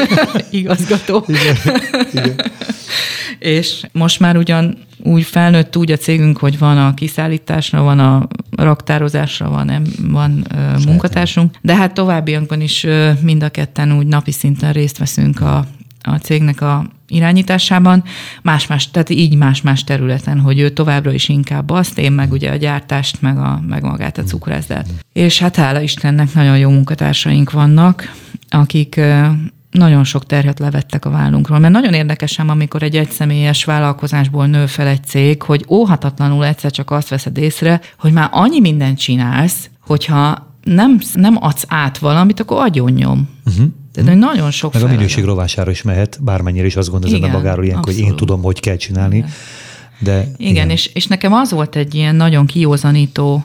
igazgató. Igen, igen. és most már ugyan úgy felnőtt úgy a cégünk, hogy van a kiszállításra, van a raktározásra, van, van munkatársunk, de hát továbbiakban is mind a ketten úgy napi szinten részt veszünk a, a cégnek a irányításában, más-más, tehát így más-más területen, hogy ő továbbra is inkább azt, én meg ugye a gyártást, meg, a, meg magát a cukrászdát. És hát hála Istennek nagyon jó munkatársaink vannak, akik nagyon sok terhet levettek a vállunkról. Mert nagyon érdekesen, amikor egy egyszemélyes vállalkozásból nő fel egy cég, hogy óhatatlanul egyszer csak azt veszed észre, hogy már annyi mindent csinálsz, hogyha nem, nem adsz át valamit, akkor adjon nyom. Uh-huh. Tehát hogy nagyon sok Meg a minőség rovására is mehet, bármennyire is azt gondolod magáról ilyen, hogy én tudom, hogy kell csinálni. Igen. De, igen, igen. És, és nekem az volt egy ilyen nagyon kiózanító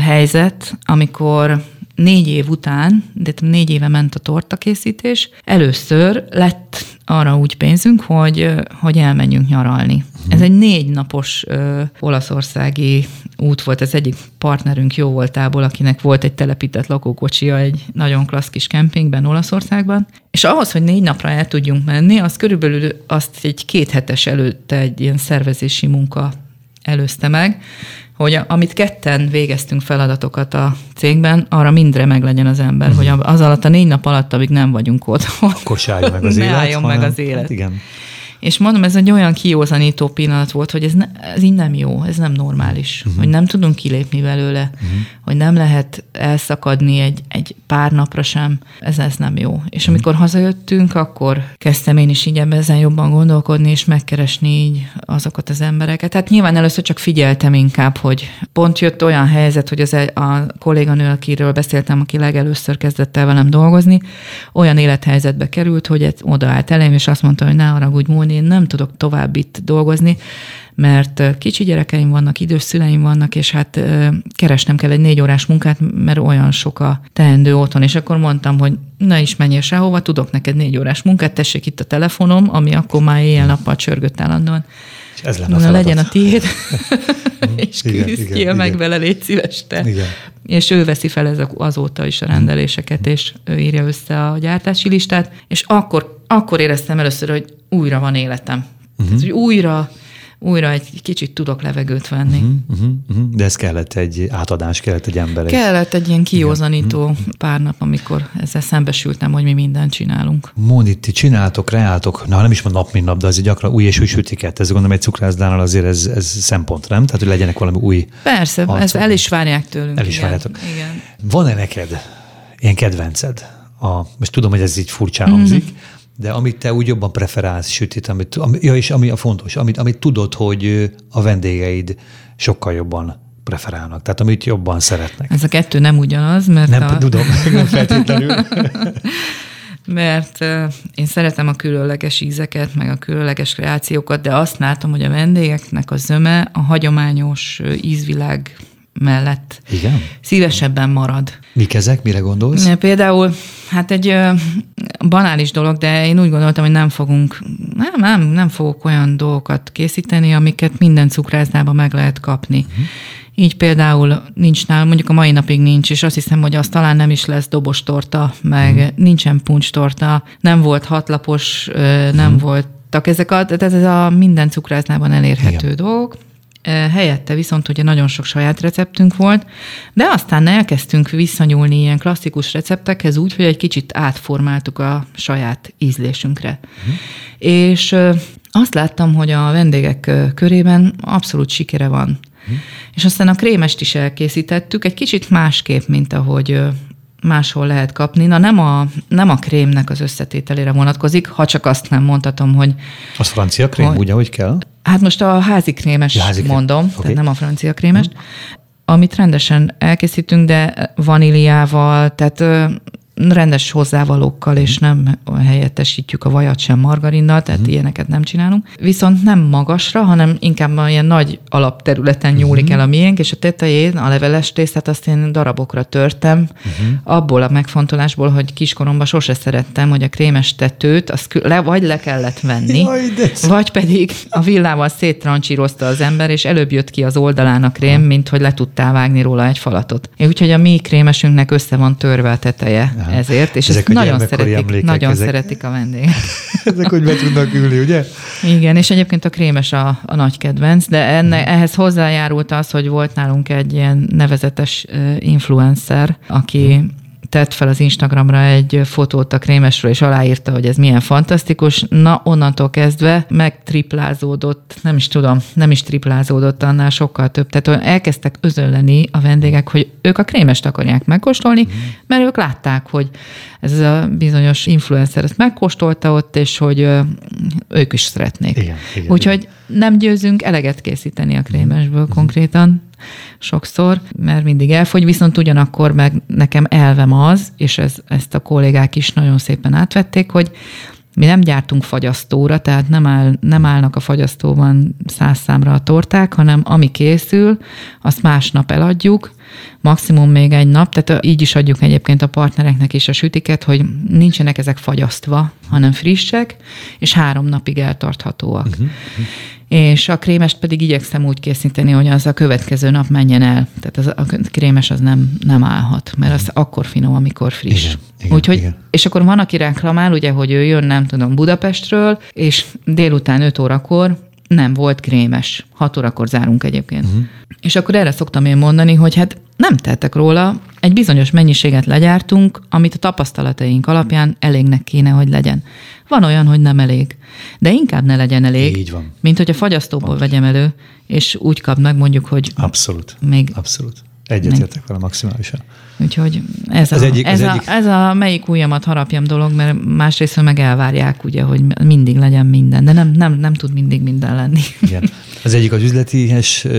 helyzet, amikor négy év után, de négy éve ment a tortakészítés, először lett arra úgy pénzünk, hogy, hogy elmenjünk nyaralni. Uh-huh. Ez egy négy napos ö, olaszországi út volt, az egyik partnerünk jó voltából, akinek volt egy telepített lakókocsia egy nagyon klassz kis kempingben Olaszországban, és ahhoz, hogy négy napra el tudjunk menni, az körülbelül azt egy két hetes előtte egy ilyen szervezési munka előzte meg, hogy amit ketten végeztünk feladatokat a cégben, arra mindre meg legyen az ember, uh-huh. hogy az alatt a négy nap alatt, amíg nem vagyunk otthon, akkor meg az élet. álljon meg az élet. Hát igen. És mondom, ez egy olyan kiózanító pillanat volt, hogy ez, ne, ez így nem jó, ez nem normális, uh-huh. hogy nem tudunk kilépni belőle, uh-huh. hogy nem lehet elszakadni egy, egy pár napra sem, ez, ez nem jó. És uh-huh. amikor hazajöttünk, akkor kezdtem én is így ezen jobban gondolkodni, és megkeresni így azokat az embereket. Hát nyilván először csak figyeltem inkább, hogy pont jött olyan helyzet, hogy az a kolléganő, akiről beszéltem, aki legelőször kezdett el velem dolgozni, olyan élethelyzetbe került, hogy odaállt elém, és azt mondta, hogy ne haragudj, mondani, én nem tudok tovább itt dolgozni, mert kicsi gyerekeim vannak, idős szüleim vannak, és hát keresnem kell egy négy órás munkát, mert olyan sok a teendő otthon. És akkor mondtam, hogy na is menjél sehova, tudok neked négy órás munkát, tessék itt a telefonom, ami akkor már éjjel-nappal csörgött állandóan. És ez lenne a legyen a tiéd, és küzdjél meg vele, légy szíves te. Igen. És ő veszi fel ezek azóta is a rendeléseket, és ő írja össze a gyártási listát, és akkor, akkor éreztem először, hogy újra van életem. Uh-huh. Tehát, hogy újra újra egy kicsit tudok levegőt venni. Uh-huh, uh-huh, uh-huh. De ez kellett egy átadás, kellett egy ember. Kellett egy ilyen kiózanító uh-huh. pár nap, amikor ezzel szembesültem, hogy mi mindent csinálunk. Mond, ti csináltok, kreáltok, na nem is mond nap, mint nap, de azért gyakran új és új sütiket. Ez gondolom egy cukrászdánál azért ez, ez szempont, nem? Tehát, hogy legyenek valami új Persze, arcok. ez el is várják tőlünk. El is igen. várjátok. Igen. Van-e neked ilyen kedvenced? A, most tudom, hogy ez így furcsán hangzik, uh-huh de amit te úgy jobban preferálsz sütit, amit, ami, ja, és ami a fontos, amit, amit tudod, hogy a vendégeid sokkal jobban preferálnak, tehát amit jobban szeretnek. Ez a kettő nem ugyanaz, mert Nem a... tudom, nem feltétlenül. mert én szeretem a különleges ízeket, meg a különleges kreációkat, de azt látom, hogy a vendégeknek a zöme a hagyományos ízvilág mellett Igen? szívesebben marad. Mik ezek? Mire gondolsz? Például, hát egy ö, banális dolog, de én úgy gondoltam, hogy nem fogunk, nem, nem, nem fogok olyan dolgokat készíteni, amiket minden cukrászdában meg lehet kapni. Uh-huh. Így például nincs nál, mondjuk a mai napig nincs, és azt hiszem, hogy az talán nem is lesz dobostorta, meg uh-huh. nincsen puncstorta, nem volt hatlapos, nem uh-huh. voltak ezek a, tehát ez a minden cukrásznában elérhető Igen. dolgok. Helyette viszont ugye nagyon sok saját receptünk volt, de aztán elkezdtünk visszanyúlni ilyen klasszikus receptekhez úgy, hogy egy kicsit átformáltuk a saját ízlésünkre. Uh-huh. És azt láttam, hogy a vendégek körében abszolút sikere van. Uh-huh. És aztán a krémest is elkészítettük, egy kicsit másképp, mint ahogy máshol lehet kapni. Na nem a, nem a krémnek az összetételére vonatkozik, ha csak azt nem mondhatom, hogy... Az francia krém, hogy, úgy, ahogy kell? Hát most a házi krémes ja, házi krém. mondom, okay. tehát nem a francia krémes. Hmm. Amit rendesen elkészítünk, de vaníliával, tehát rendes hozzávalókkal, és nem helyettesítjük a vajat sem margarinnal, tehát uh-huh. ilyeneket nem csinálunk. Viszont nem magasra, hanem inkább ilyen nagy alapterületen nyúlik uh-huh. el a miénk, és a tetején a leveles tésztát azt én darabokra törtem, uh-huh. abból a megfontolásból, hogy kiskoromban sose szerettem, hogy a krémes tetőt azt le, vagy le kellett venni, Jaj, vagy pedig a villával széttrancsírozta az ember, és előbb jött ki az oldalán a krém, mint hogy le tudtál vágni róla egy falatot. Úgyhogy a mi krémesünknek össze van törve a teteje. Aha ezért, és ezek ezt nagyon szeretik, emlékek, nagyon ezek, szeretik a vendégek. ezek hogy be tudnak ülni, ugye? Igen, és egyébként a krémes a, a nagy kedvenc, de enne, mhm. ehhez hozzájárult az, hogy volt nálunk egy ilyen nevezetes influencer, aki hmm tett fel az Instagramra egy fotót a krémesről, és aláírta, hogy ez milyen fantasztikus. Na, onnantól kezdve megtriplázódott, nem is tudom, nem is triplázódott, annál sokkal több. Tehát elkezdtek özölleni a vendégek, hogy ők a krémest akarják megkóstolni, mm. mert ők látták, hogy ez a bizonyos influencer ezt megkóstolta ott, és hogy ők is szeretnék. Igen, igen, Úgyhogy igen. nem győzünk eleget készíteni a krémesből mm. konkrétan sokszor, mert mindig elfogy, viszont ugyanakkor meg nekem elvem az, és ez, ezt a kollégák is nagyon szépen átvették, hogy mi nem gyártunk fagyasztóra, tehát nem, áll, nem állnak a fagyasztóban száz számra a torták, hanem ami készül, azt másnap eladjuk, maximum még egy nap, tehát így is adjuk egyébként a partnereknek is a sütiket, hogy nincsenek ezek fagyasztva, hanem frissek, és három napig eltarthatóak. Uh-huh. És a krémest pedig igyekszem úgy készíteni, hogy az a következő nap menjen el. Tehát az, a krémes az nem, nem állhat, mert az akkor finom, amikor friss. Igen, igen, Úgyhogy, igen. És akkor van, aki reklamál, ugye, hogy ő jön, nem tudom, Budapestről, és délután 5 órakor nem volt krémes. 6 órakor zárunk egyébként. Uh-huh. És akkor erre szoktam én mondani, hogy hát nem tettek róla, egy bizonyos mennyiséget legyártunk, amit a tapasztalataink alapján elégnek kéne, hogy legyen. Van olyan, hogy nem elég. De inkább ne legyen elég, Így van. mint hogy a fagyasztóból Pont. vegyem elő, és úgy kap meg mondjuk, hogy Abszolút. Még Abszolút. Egyetértek vele maximálisan. Úgyhogy ez, ez, a, egyik, ez, egyik... a, ez a melyik ujjamat harapjam dolog, mert másrészt meg elvárják, ugye, hogy mindig legyen minden, de nem, nem, nem tud mindig minden lenni. Igen. Az egyik az üzleti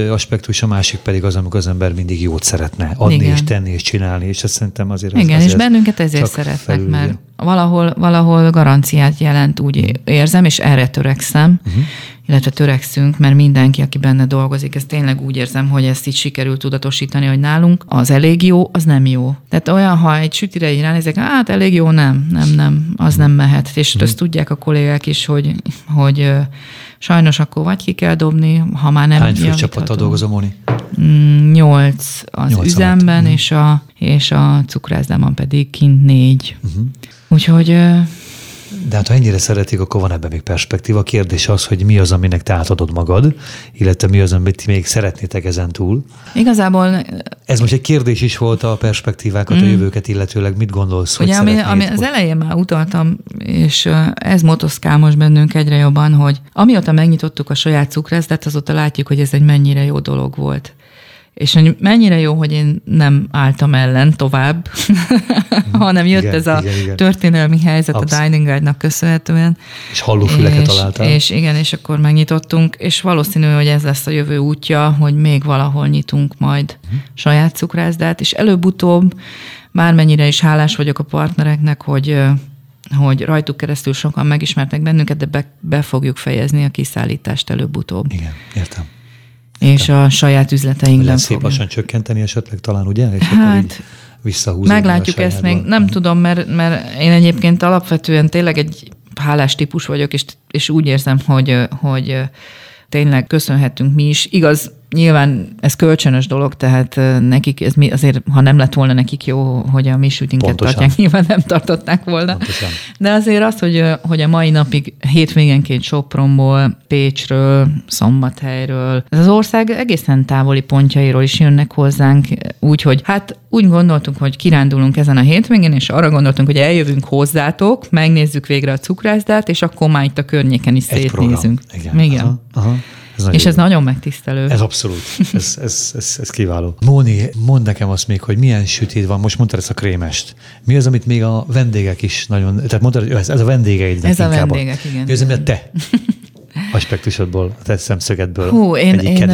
aspektus, a másik pedig az, amikor az ember mindig jót szeretne adni, Igen. és tenni, és csinálni, és ezt szerintem azért... Igen, azért és bennünket ezért szeretnek, felül, mert valahol, valahol garanciát jelent, úgy érzem, és erre törekszem, uh-huh. illetve törekszünk, mert mindenki, aki benne dolgozik, ezt tényleg úgy érzem, hogy ezt így sikerült tudatosítani, hogy nálunk az elég jó, az nem jó. Tehát olyan, ha egy sütire így ránézek, hát elég jó, nem, nem, nem, az nem mehet. És uh-huh. ezt tudják a kollégák is, hogy, hogy sajnos akkor vagy ki kell dobni, ha már nem Hány főcsapattal dolgozom, Moni? Mm, nyolc az Nyolc üzemben, és, a, és a cukrászdában pedig kint négy. Uh-huh. Úgyhogy... De hát ha ennyire szeretik, akkor van ebben még perspektíva. A kérdés az, hogy mi az, aminek te átadod magad, illetve mi az, amit még szeretnétek ezen túl. Igazából... Ez most egy kérdés is volt a perspektívákat, mm. a jövőket, illetőleg mit gondolsz, Ugye, hogy ami, ami az elején már utaltam, és ez motoszkál most bennünk egyre jobban, hogy amióta megnyitottuk a saját cukrászdat, azóta látjuk, hogy ez egy mennyire jó dolog volt. És hogy mennyire jó, hogy én nem álltam ellen tovább, hanem jött igen, ez a igen, igen. történelmi helyzet Absz- a Dining Guide-nak köszönhetően. És hallófüleket találtál. És igen, és akkor megnyitottunk, és valószínű, hogy ez lesz a jövő útja, hogy még valahol nyitunk majd uh-huh. saját cukrászdát, és előbb-utóbb, bármennyire is hálás vagyok a partnereknek, hogy hogy rajtuk keresztül sokan megismertek bennünket, de be, be fogjuk fejezni a kiszállítást előbb-utóbb. Igen, értem és a saját üzleteinkben szép lassan csökkenteni esetleg talán, ugye? És hát, visszahúzni. Meglátjuk ezt még, nem tudom, mert, mert én egyébként alapvetően tényleg egy hálás típus vagyok, és, és úgy érzem, hogy, hogy tényleg köszönhetünk mi is. Igaz, nyilván ez kölcsönös dolog, tehát nekik ez mi, azért, ha nem lett volna nekik jó, hogy a mi sütinket tartják, nyilván nem tartották volna. Pontosan. De azért az, hogy, hogy a mai napig hétvégenként Sopronból, Pécsről, Szombathelyről, ez az ország egészen távoli pontjairól is jönnek hozzánk, úgyhogy hát úgy gondoltunk, hogy kirándulunk ezen a hétvégén, és arra gondoltunk, hogy eljövünk hozzátok, megnézzük végre a cukrászdát, és akkor már itt a környéken is Egy szétnézünk. Igen. Igen. Aha, aha. Ez és ez jó. nagyon megtisztelő. Ez abszolút. Ez, ez, ez, ez kiváló. Móni, mondd nekem azt még, hogy milyen sütét van. Most mondtad ezt a krémest. Mi az, amit még a vendégek is nagyon... Tehát mondtad, hogy ez, ez a vendégeid. Ez a vendégek, igen. Mi az, ami a te aspektusodból, a te szemszögedből Hú, én, egyik én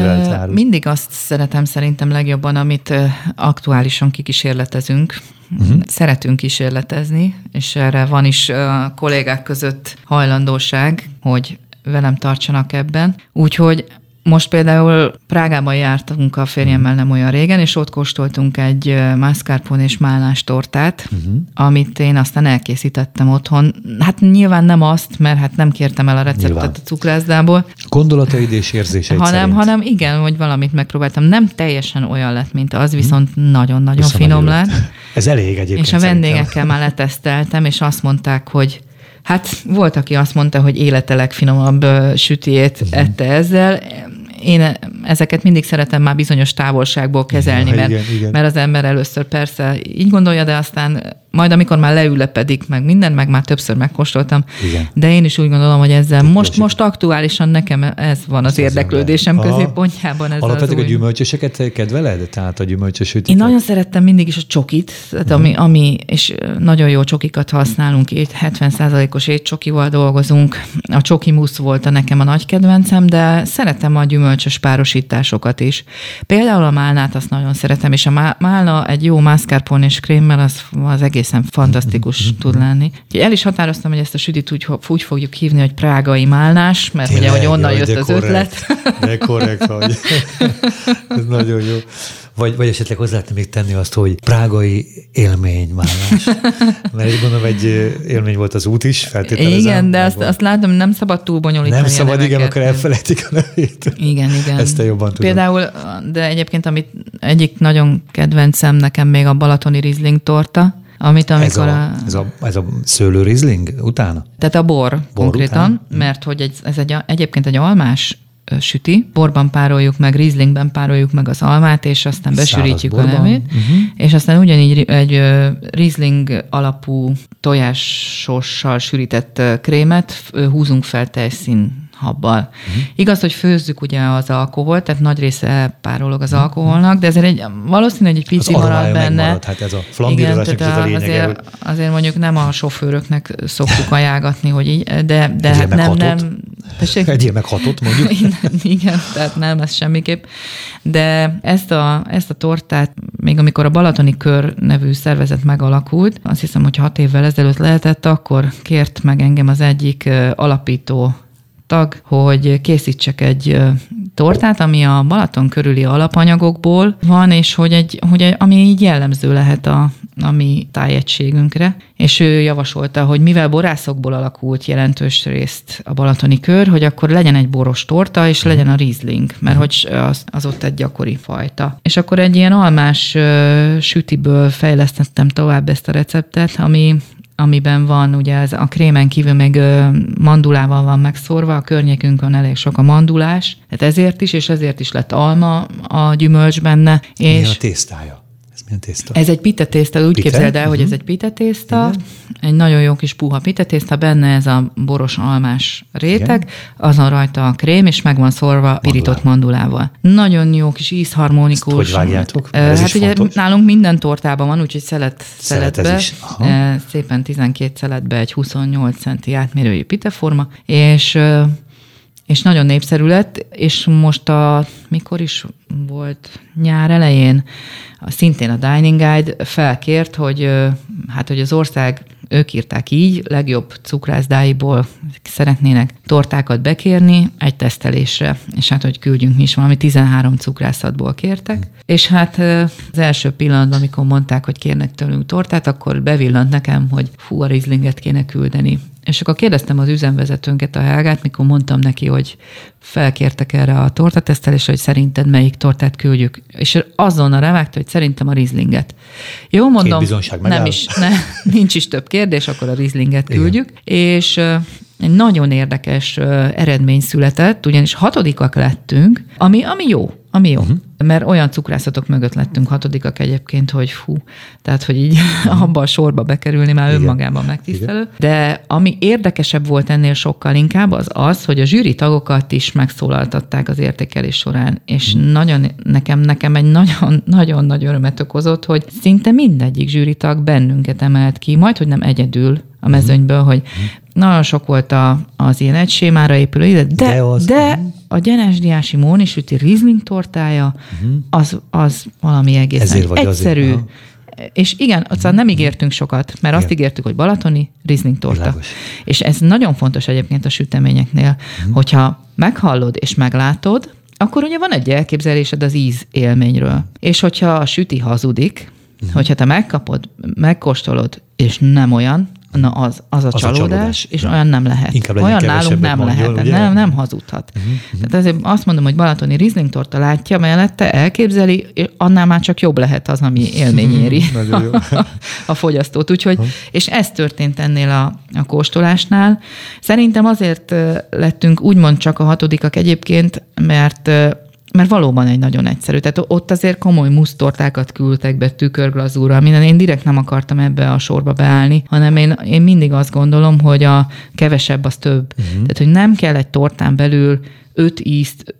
mindig azt szeretem szerintem legjobban, amit aktuálisan kikísérletezünk. Uh-huh. Szeretünk kísérletezni, és erre van is a kollégák között hajlandóság, hogy velem tartsanak ebben. Úgyhogy most például Prágában jártunk a férjemmel nem olyan régen, és ott kóstoltunk egy mascarpone és málnás tortát, uh-huh. amit én aztán elkészítettem otthon. Hát nyilván nem azt, mert hát nem kértem el a receptet nyilván. a cukrászdából. Gondolataid és érzéseid hanem, szerint. hanem igen, hogy valamit megpróbáltam. Nem teljesen olyan lett, mint az, viszont uh-huh. nagyon-nagyon finom lett. Ez elég egyébként És a vendégekkel már leteszteltem, és azt mondták, hogy Hát volt, aki azt mondta, hogy élete legfinomabb sütiét uh-huh. ette ezzel én ezeket mindig szeretem már bizonyos távolságból kezelni, mert, igen, igen. mert az ember először persze így gondolja, de aztán majd amikor már leülepedik meg minden, meg már többször megkóstoltam, igen. de én is úgy gondolom, hogy ezzel most, most aktuálisan nekem ez van az, az érdeklődésem az középpontjában. Ez Alapvetően a gyümölcsöseket kedveled? Tehát a gyümölcsös Én nagyon szerettem mindig is a csokit, tehát ami, mhm. ami, és nagyon jó csokikat használunk, 70%-os étcsokival dolgozunk. A csoki musz volt a nekem a nagy kedvencem, de szeretem a gyümölcsös párosításokat is. Például a málnát azt nagyon szeretem, és a málna egy jó mascarpone és krémmel az, az egészen fantasztikus tud lenni. El is határoztam, hogy ezt a sütit úgy, úgy fogjuk hívni, hogy prágai málnás, mert Tényleg, ugye, hogy onnan jött az korrekt, ötlet. De korrekt vagy. Ez nagyon jó. Vagy, vagy esetleg hozzá lehetne még tenni azt, hogy prágai élményvállás. Mert így gondolom, egy élmény volt az út is, feltételezem. Igen, de azt, azt látom, nem szabad túl bonyolítani Nem szabad, igen, akkor elfelejtik a nevét. Igen, igen. Ezt te jobban tudom. Például, de egyébként, amit egyik nagyon kedvencem nekem még a balatoni rizling torta, amit amikor ez a, a, ez a, ez a szőlő rizling utána? Tehát a bor, bor konkrétan, után? mert hogy egy, ez egy, egyébként egy almás süti. Borban pároljuk meg, rizlingben pároljuk meg az almát, és aztán besűrítjük a levét, uh-huh. és aztán ugyanígy egy rizling alapú tojásossal sűrített krémet húzunk fel tejszín habbal. Uh-huh. Igaz, hogy főzzük ugye az alkoholt, tehát nagy része párolog az alkoholnak, de ezért egy, valószínű, hogy egy pici az marad benne. Megmarad, hát ez a flambírozás Igen, a, a azért, hogy... azért mondjuk nem a sofőröknek szoktuk ajánlatni, hogy így, de, de hát nem, nem, Tessék? Egyél meg hatot mondjuk. Igen, tehát nem, ez semmiképp. De ezt a, ezt a tortát, még amikor a Balatoni Kör nevű szervezet megalakult, azt hiszem, hogy hat évvel ezelőtt lehetett, akkor kért meg engem az egyik alapító tag, hogy készítsek egy tortát, ami a Balaton körüli alapanyagokból van, és hogy, egy, hogy egy, ami így jellemző lehet a, a mi tájegységünkre. És ő javasolta, hogy mivel borászokból alakult jelentős részt a Balatoni kör, hogy akkor legyen egy boros torta, és legyen a Riesling, mert hogy az, az ott egy gyakori fajta. És akkor egy ilyen almás sütiből fejlesztettem tovább ezt a receptet, ami amiben van ugye ez a krémen kívül még mandulával van megszórva, a környékünkön elég sok a mandulás, tehát ezért is, és ezért is lett alma a gyümölcs benne. És Milyen a tésztája? Milyen tészta? Ez egy pite tészta, úgy pite? képzeld el, uh-huh. hogy ez mhm. egy pite tészta, Igen. egy nagyon jó kis puha pite tészta, benne ez a boros almás réteg, Igen. azon rajta a krém, és meg van szórva pirított mandulával. Nagyon jó kis ízharmonikus. Ezt hogy vágjátok? Ez hát ugye fontos. nálunk minden tortában van, úgyhogy szelet, szeletbe, is. szépen 12 szeletbe egy 28 centi átmérőjű piteforma, és és nagyon népszerű lett, és most a, mikor is volt? Nyár elején, szintén a Dining Guide felkért, hogy hát, hogy az ország ők írták így, legjobb cukrászdáiból szeretnének tortákat bekérni egy tesztelésre, és hát, hogy küldjünk mi is valami 13 cukrászatból kértek, és hát az első pillanatban, amikor mondták, hogy kérnek tőlünk tortát, akkor bevillant nekem, hogy fú, a Rieslinget kéne küldeni. És akkor kérdeztem az üzemvezetőnket, a Helgát, mikor mondtam neki, hogy felkértek erre a tortatesztelésre, hogy szerinted melyik tortát küldjük. És azonnal revágta, hogy szerintem a Rieslinget. Jó, mondom, nem is, ne, nincs is több kérdés, akkor a Rieslinget küldjük. Igen. És egy nagyon érdekes eredmény született, ugyanis hatodikak lettünk, ami, ami jó, ami jó. Uh-huh. Mert olyan cukrászatok mögött lettünk hatodikak egyébként, hogy fú, tehát, hogy így uh-huh. abba a sorba bekerülni már Igen. önmagában megtisztelő. Igen. De ami érdekesebb volt ennél sokkal inkább, az az, hogy a zsűri tagokat is megszólaltatták az értékelés során, és uh-huh. nagyon, nekem, nekem egy nagyon, nagyon nagy örömet okozott, hogy szinte mindegyik zsűri tag bennünket emelt ki, majd, hogy nem egyedül a mezőnyből, hogy nagyon sok volt a, az ilyen egy sémára épülő, de, de, az, de a Diási Móni süti Riesling tortája, uh-huh. az, az valami egészen Ezért egyszerű. Azért, és igen, aztán nem ígértünk sokat, mert igen. azt ígértük, hogy balatoni Riesling torta. Világos. És ez nagyon fontos egyébként a süteményeknél, uh-huh. hogyha meghallod és meglátod, akkor ugye van egy elképzelésed az íz élményről. És hogyha a süti hazudik, uh-huh. hogyha te megkapod, megkóstolod, és nem olyan, Na az, az a az csalódás, a csalódás, és ja. olyan nem lehet. Inkább olyan nálunk nem lehet, nem, nem hazudhat. Uh-huh, uh-huh. Tehát ezért azt mondom, hogy Balatoni Riesling torta látja mellette, elképzeli, és annál már csak jobb lehet az, ami élmény éri a, a fogyasztót. Úgyhogy, uh-huh. és ez történt ennél a, a kóstolásnál. Szerintem azért lettünk úgymond csak a hatodikak egyébként, mert mert valóban egy nagyon egyszerű. Tehát ott azért komoly musztortákat küldtek be tükörglazúra, minden én direkt nem akartam ebbe a sorba beállni, hanem én, én mindig azt gondolom, hogy a kevesebb az több. Uh-huh. Tehát, hogy nem kell egy tortán belül öt ízt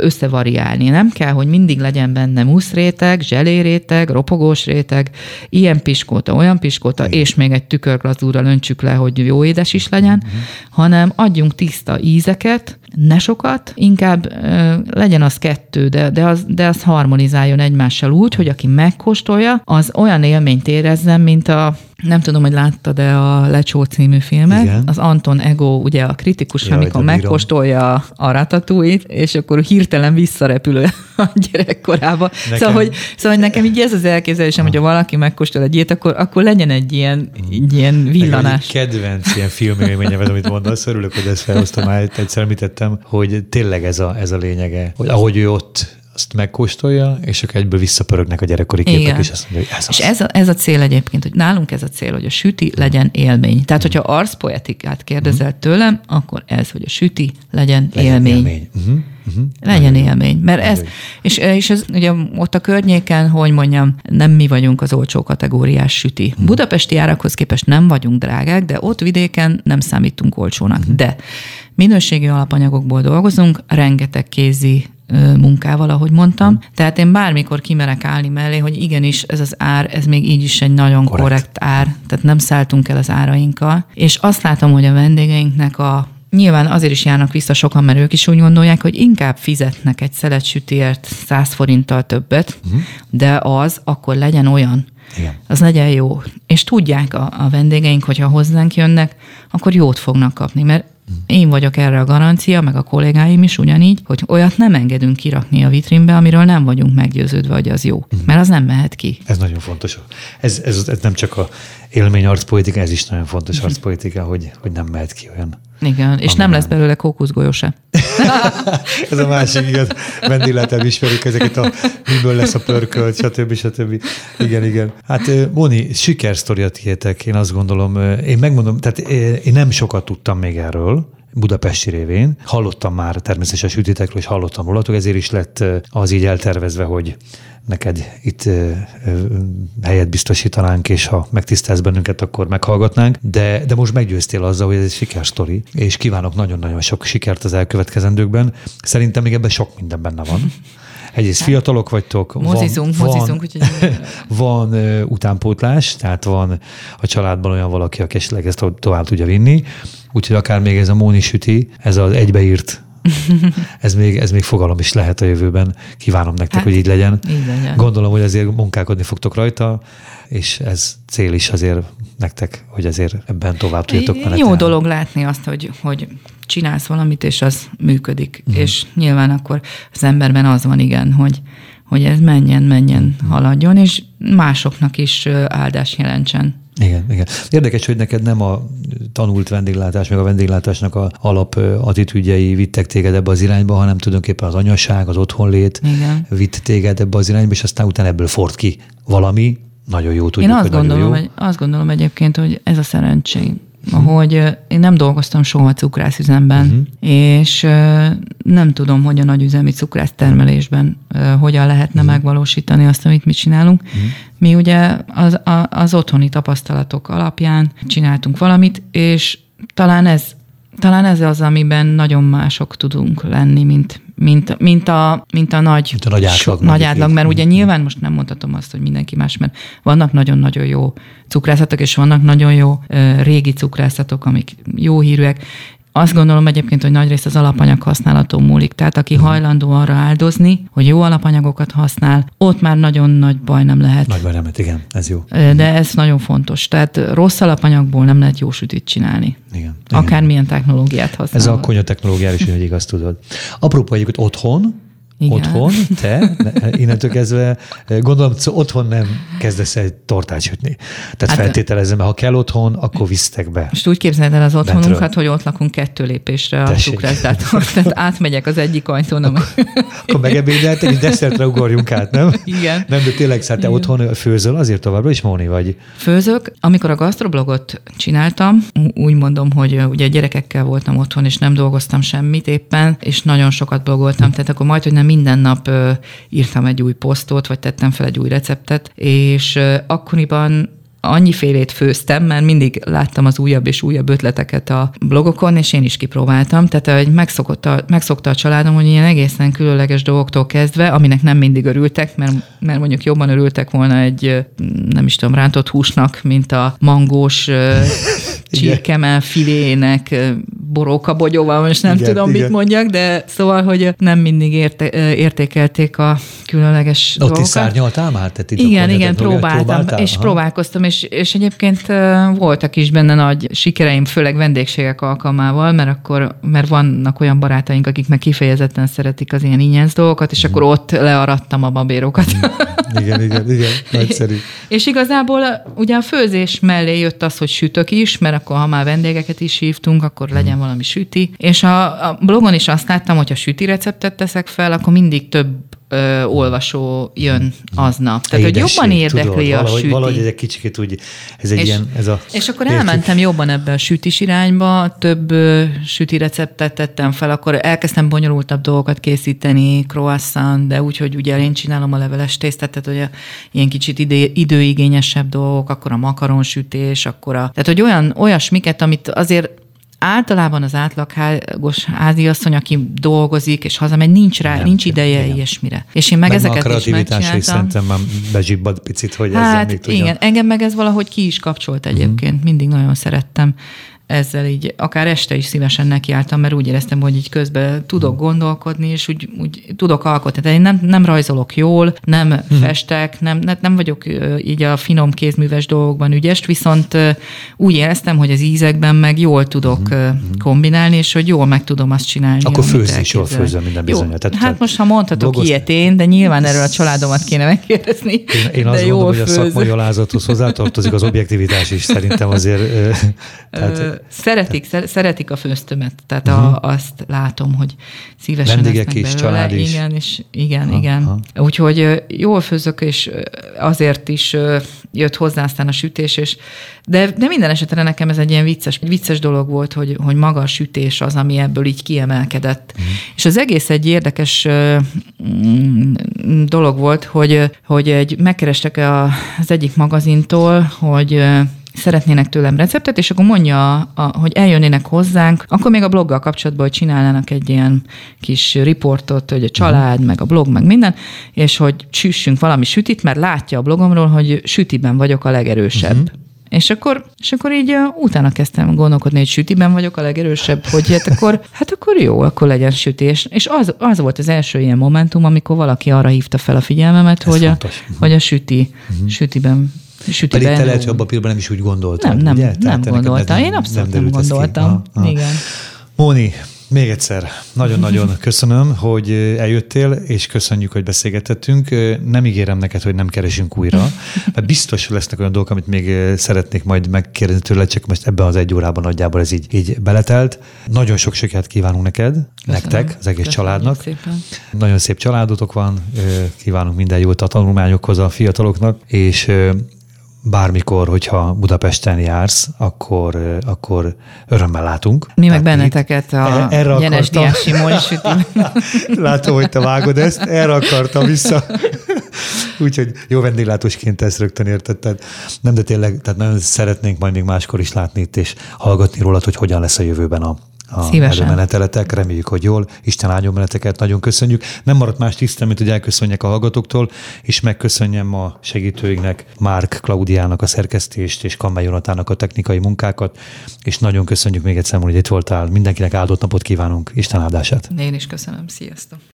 összevariálni. Nem kell, hogy mindig legyen benne muszréteg, zseléréteg, ropogós réteg, ilyen piskóta, olyan piskóta, Igen. és még egy tükörglazúra öntsük le, hogy jó édes is legyen, uh-huh. hanem adjunk tiszta ízeket, ne sokat, inkább ö, legyen az kettő, de, de, az, de az harmonizáljon egymással úgy, hogy aki megkóstolja, az olyan élményt érezzen, mint a nem tudom, hogy láttad-e a Lecsó című filmet. Igen. Az Anton Ego, ugye a kritikus, Jaj, amikor megkóstolja a ratatouille és akkor hirtelen visszarepül a gyerekkorába. Nekem... Szóval, hogy, szóval, hogy nekem így ez az elképzelésem, hogy ha valaki megkóstol egy ilyet, akkor, akkor legyen egy ilyen, egy ilyen villanás. Nekem egy kedvenc ilyen filmélményem, amit mondasz, örülök, hogy ezt felhoztam, már egyszer említettem, hogy tényleg ez a, ez a lényege, hogy ahogy ő ott azt megkóstolja, és akkor egyből visszapörögnek a gyerekkori képek, Igen. és azt mondja, hogy ez az. És ez a, ez a cél egyébként, hogy nálunk ez a cél, hogy a süti legyen élmény. Tehát, hogyha arszpoetikát kérdezel uh-huh. tőlem, akkor ez, hogy a süti legyen, legyen élmény. élmény. Uh-huh. Legyen Nagyon élmény. Mert ez, és, és ez ugye ott a környéken, hogy mondjam, nem mi vagyunk az olcsó kategóriás süti. Uh-huh. Budapesti árakhoz képest nem vagyunk drágák, de ott vidéken nem számítunk olcsónak. Uh-huh. De minőségi alapanyagokból dolgozunk, rengeteg kézi munkával, ahogy mondtam. Hmm. Tehát én bármikor kimerek állni mellé, hogy igenis ez az ár, ez még így is egy nagyon korrekt, korrekt ár, tehát nem szálltunk el az árainkkal. És azt látom, hogy a vendégeinknek a nyilván azért is járnak vissza sokan, mert ők is úgy gondolják, hogy inkább fizetnek egy szelet sütiért 100 forinttal többet, uh-huh. de az akkor legyen olyan, igen. az legyen jó. És tudják a, a vendégeink, hogyha hozzánk jönnek, akkor jót fognak kapni, mert én vagyok erre a garancia, meg a kollégáim is ugyanígy, hogy olyat nem engedünk kirakni a vitrínbe, amiről nem vagyunk meggyőződve, hogy az jó. Mhm. Mert az nem mehet ki. Ez nagyon fontos. Ez, ez, ez nem csak a élmény arcpolitika, ez is nagyon fontos mhm. arcpolitika, hogy, hogy nem mehet ki olyan. Igen, és nem lesz belőle kókuszgolyó se. ez a másik, igaz. Vendéglátább ismerik ezeket a miből lesz a pörkölt, stb. stb. Igen, igen. Hát Móni, sikersztori a tiétek, én azt gondolom. Én megmondom, tehát én nem sokat tudtam még erről, Budapesti révén. Hallottam már természetesen sütitekről, és hallottam rólatok, ezért is lett az így eltervezve, hogy neked itt ö, ö, helyet biztosítanánk, és ha megtisztelsz bennünket, akkor meghallgatnánk. De, de most meggyőztél azzal, hogy ez egy sikersztori, és kívánok nagyon-nagyon sok sikert az elkövetkezendőkben. Szerintem még ebben sok minden benne van. Egyrészt fiatalok vagytok. Mozizunk, van, mozizunk. Úgyhogy... van uh, utánpótlás, tehát van a családban olyan valaki, aki esetleg ezt tovább tudja vinni. Úgyhogy akár még ez a Móni süti, ez az egybeírt ez még, ez még fogalom is lehet a jövőben. Kívánom nektek, hát, hogy így legyen. így legyen. Gondolom, hogy azért munkálkodni fogtok rajta, és ez cél is azért nektek, hogy azért ebben tovább tudjatok menetelni. Jó dolog látni azt, hogy, hogy csinálsz valamit, és az működik. Uh-huh. És nyilván akkor az emberben az van, igen, hogy, hogy ez menjen, menjen, uh-huh. haladjon, és másoknak is áldás jelentsen. Igen, igen. Érdekes, hogy neked nem a tanult vendéglátás, meg a vendéglátásnak a alap attitűdjei vittek téged ebbe az irányba, hanem tulajdonképpen az anyaság, az otthonlét igen. vitt téged ebbe az irányba, és aztán utána ebből fort ki valami, nagyon jó tudjuk, Én azt, gondolom, jó. Hogy, azt gondolom egyébként, hogy ez a szerencsém hogy én nem dolgoztam soha cukrászüzemben, uh-huh. és nem tudom, hogy a nagyüzemi cukrász termelésben hogyan lehetne uh-huh. megvalósítani azt, amit mi csinálunk. Uh-huh. Mi ugye az, az otthoni tapasztalatok alapján csináltunk valamit, és talán ez talán ez az, amiben nagyon mások tudunk lenni, mint, mint, mint, a, mint a nagy, mint a nagy átlag. So, nagy átlag mert ugye nyilván most nem mondhatom azt, hogy mindenki más, mert vannak nagyon-nagyon jó cukrászatok, és vannak nagyon jó régi cukrászatok, amik jó hírűek, azt gondolom egyébként, hogy nagyrészt az alapanyag használató múlik. Tehát aki uh-huh. hajlandó arra áldozni, hogy jó alapanyagokat használ, ott már nagyon nagy baj nem lehet. Nagy baj nem lehet, igen, ez jó. De ez nagyon fontos. Tehát rossz alapanyagból nem lehet jó sütit csinálni. Igen. Akármilyen technológiát használ. Ez a konya technológiára is, hogy igaz tudod. Apropó egyébként otthon, igen. otthon, te, innentől kezdve, gondolom, otthon nem kezdesz egy tortát sütni. Tehát hát, feltételezem, mert ha kell otthon, akkor visztek be. Most úgy képzeld el az otthonunkat, Bentről. hogy ott lakunk kettő lépésre a cukrászdátor. Tehát átmegyek az egyik ajtón. Akkor, akkor megebédeltek, és desszertre ugorjunk át, nem? Igen. Nem, de tényleg, szóval te otthon főzöl, azért továbbra is Móni vagy. Főzök. Amikor a gasztroblogot csináltam, úgy mondom, hogy ugye gyerekekkel voltam otthon, és nem dolgoztam semmit éppen, és nagyon sokat blogoltam, tehát akkor majd, hogy nem minden nap írtam egy új posztot, vagy tettem fel egy új receptet, és akkoriban annyifélét főztem, mert mindig láttam az újabb és újabb ötleteket a blogokon, és én is kipróbáltam. Tehát hogy megszokta, megszokta a családom, hogy ilyen egészen különleges dolgoktól kezdve, aminek nem mindig örültek, mert, mert mondjuk jobban örültek volna egy, nem is tudom, rántott húsnak, mint a mangós csirkemel filének boróka bogyóval, most nem igen, tudom, igen. mit mondjak, de szóval, hogy nem mindig érte, értékelték a különleges Ott dolgokat. is szárnyaltál már? Tehát igen, igen, próbáltam, próbáltál? és Aha. próbálkoztam, és, és egyébként voltak is benne nagy sikereim, főleg vendégségek alkalmával, mert akkor, mert vannak olyan barátaink, akik meg kifejezetten szeretik az ilyen ingyenc dolgokat, és mm. akkor ott learadtam a babérokat. Mm. Igen, igen, igen, nagyszerű. és igazából ugye a főzés mellé jött az, hogy sütök is, mert akkor ha már vendégeket is hívtunk, akkor legyen mm. valami süti. És a, a blogon is azt láttam, hogy ha süti receptet teszek fel, akkor mindig több ö, olvasó jön aznap. Tehát, Édesség, hogy jobban érdekli tudod, a valahogy, süti. Valahogy ez egy kicsit úgy, ez egy és, ilyen, ez a... És akkor elmentem jobban ebbe a sütis irányba, több ö, süti receptet tettem fel, akkor elkezdtem bonyolultabb dolgokat készíteni, croissant, de úgy, hogy ugye én csinálom a leveles tésztát, tehát hogy a, ilyen kicsit idő, időigényesebb dolgok, akkor a makaronsütés, akkor a... Tehát, hogy olyan, olyasmiket, amit azért általában az átlagos háziasszony, aki dolgozik és hazamegy, nincs rá, nem, nincs ideje igen. ilyesmire. És én meg, meg ezeket a kreativitás is szerintem már bezsibbad picit, hogy hát, ezzel még tudjam. igen, engem meg ez valahogy ki is kapcsolt egyébként, mm. mindig nagyon szerettem ezzel így akár este is szívesen nekiálltam, mert úgy éreztem, hogy így közben tudok hmm. gondolkodni, és úgy, úgy tudok alkotni. Tehát én nem, nem rajzolok jól, nem hmm. festek, nem, nem vagyok így a finom kézműves dolgokban ügyes, viszont úgy éreztem, hogy az ízekben meg jól tudok hmm. kombinálni, és hogy jól meg tudom azt csinálni. Akkor főzni is jól főzöm minden bizony. Hát tehát, most, ha mondhatok dolgozni... ilyet én, de nyilván erről a családomat kéne megkérdezni. Én, én azt mondom, hogy a szakmai alázathoz hozzátartozik az objektivitás is szerintem azért. Tehát... Szeretik, szeretik a főztömet, tehát uh-huh. a, mhm. azt látom, hogy szívesen Vendégek is, belőle. család is. Igen, és igen, ha, igen. Ha. Úgyhogy jól főzök, és azért is jött hozzá aztán a sütés, és de, de minden esetre nekem ez egy ilyen vicces, vicces dolog volt, hogy, hogy maga a sütés az, ami ebből így kiemelkedett. Uh-huh. És az egész egy érdekes mm, dolog volt, hogy, hogy egy, megkerestek az egyik magazintól, hogy szeretnének tőlem receptet, és akkor mondja, a, hogy eljönnének hozzánk, akkor még a bloggal kapcsolatban, hogy csinálnának egy ilyen kis riportot, hogy a család, meg a blog, meg minden, és hogy süssünk valami sütit, mert látja a blogomról, hogy sütiben vagyok a legerősebb. Uh-huh. És akkor, és akkor így uh, utána kezdtem gondolkodni, hogy sütiben vagyok a legerősebb, hogy hát akkor, hát akkor jó, akkor legyen sütés. És az, az volt az első ilyen momentum, amikor valaki arra hívta fel a figyelmemet, hogy a, hogy a süti, uh-huh. sütiben Sütiben. Pedig te lehet, hogy abban a pillanatban nem is úgy gondoltad. Nem, nem, ugye? nem gondoltam. Én abszolút nem, nem gondoltam. Ha, ha. Igen. Móni, még egyszer, nagyon-nagyon köszönöm, hogy eljöttél, és köszönjük, hogy beszélgetettünk. Nem ígérem neked, hogy nem keresünk újra, mert biztos hogy lesznek olyan dolgok, amit még szeretnék majd megkérdezni tőle, csak most ebben az egy órában nagyjából ez így, így beletelt. Nagyon sok sikert kívánunk neked, köszönöm. nektek, az egész Köszönjük családnak. Szépen. Nagyon szép családotok van, kívánunk minden jót a tanulmányokhoz a fiataloknak, és bármikor, hogyha Budapesten jársz, akkor, akkor örömmel látunk. Mi meg benneteket a erre Gyenes Diás Látom, hogy te vágod ezt, erre akartam vissza. Úgyhogy jó vendéglátósként ezt rögtön értetted. Nem, de tényleg, tehát nagyon szeretnénk majd még máskor is látni itt, és hallgatni rólad, hogy hogyan lesz a jövőben a, a Szívesen. előmeneteletek. Reméljük, hogy jól. Isten áldjon meneteket, nagyon köszönjük. Nem maradt más tisztem, mint hogy elköszönjek a hallgatóktól, és megköszönjem a segítőinknek, Márk Klaudiának a szerkesztést, és Kammely Jonatának a technikai munkákat, és nagyon köszönjük még egyszer, hogy itt voltál. Mindenkinek áldott napot kívánunk, Isten áldását. Én is köszönöm, sziasztok!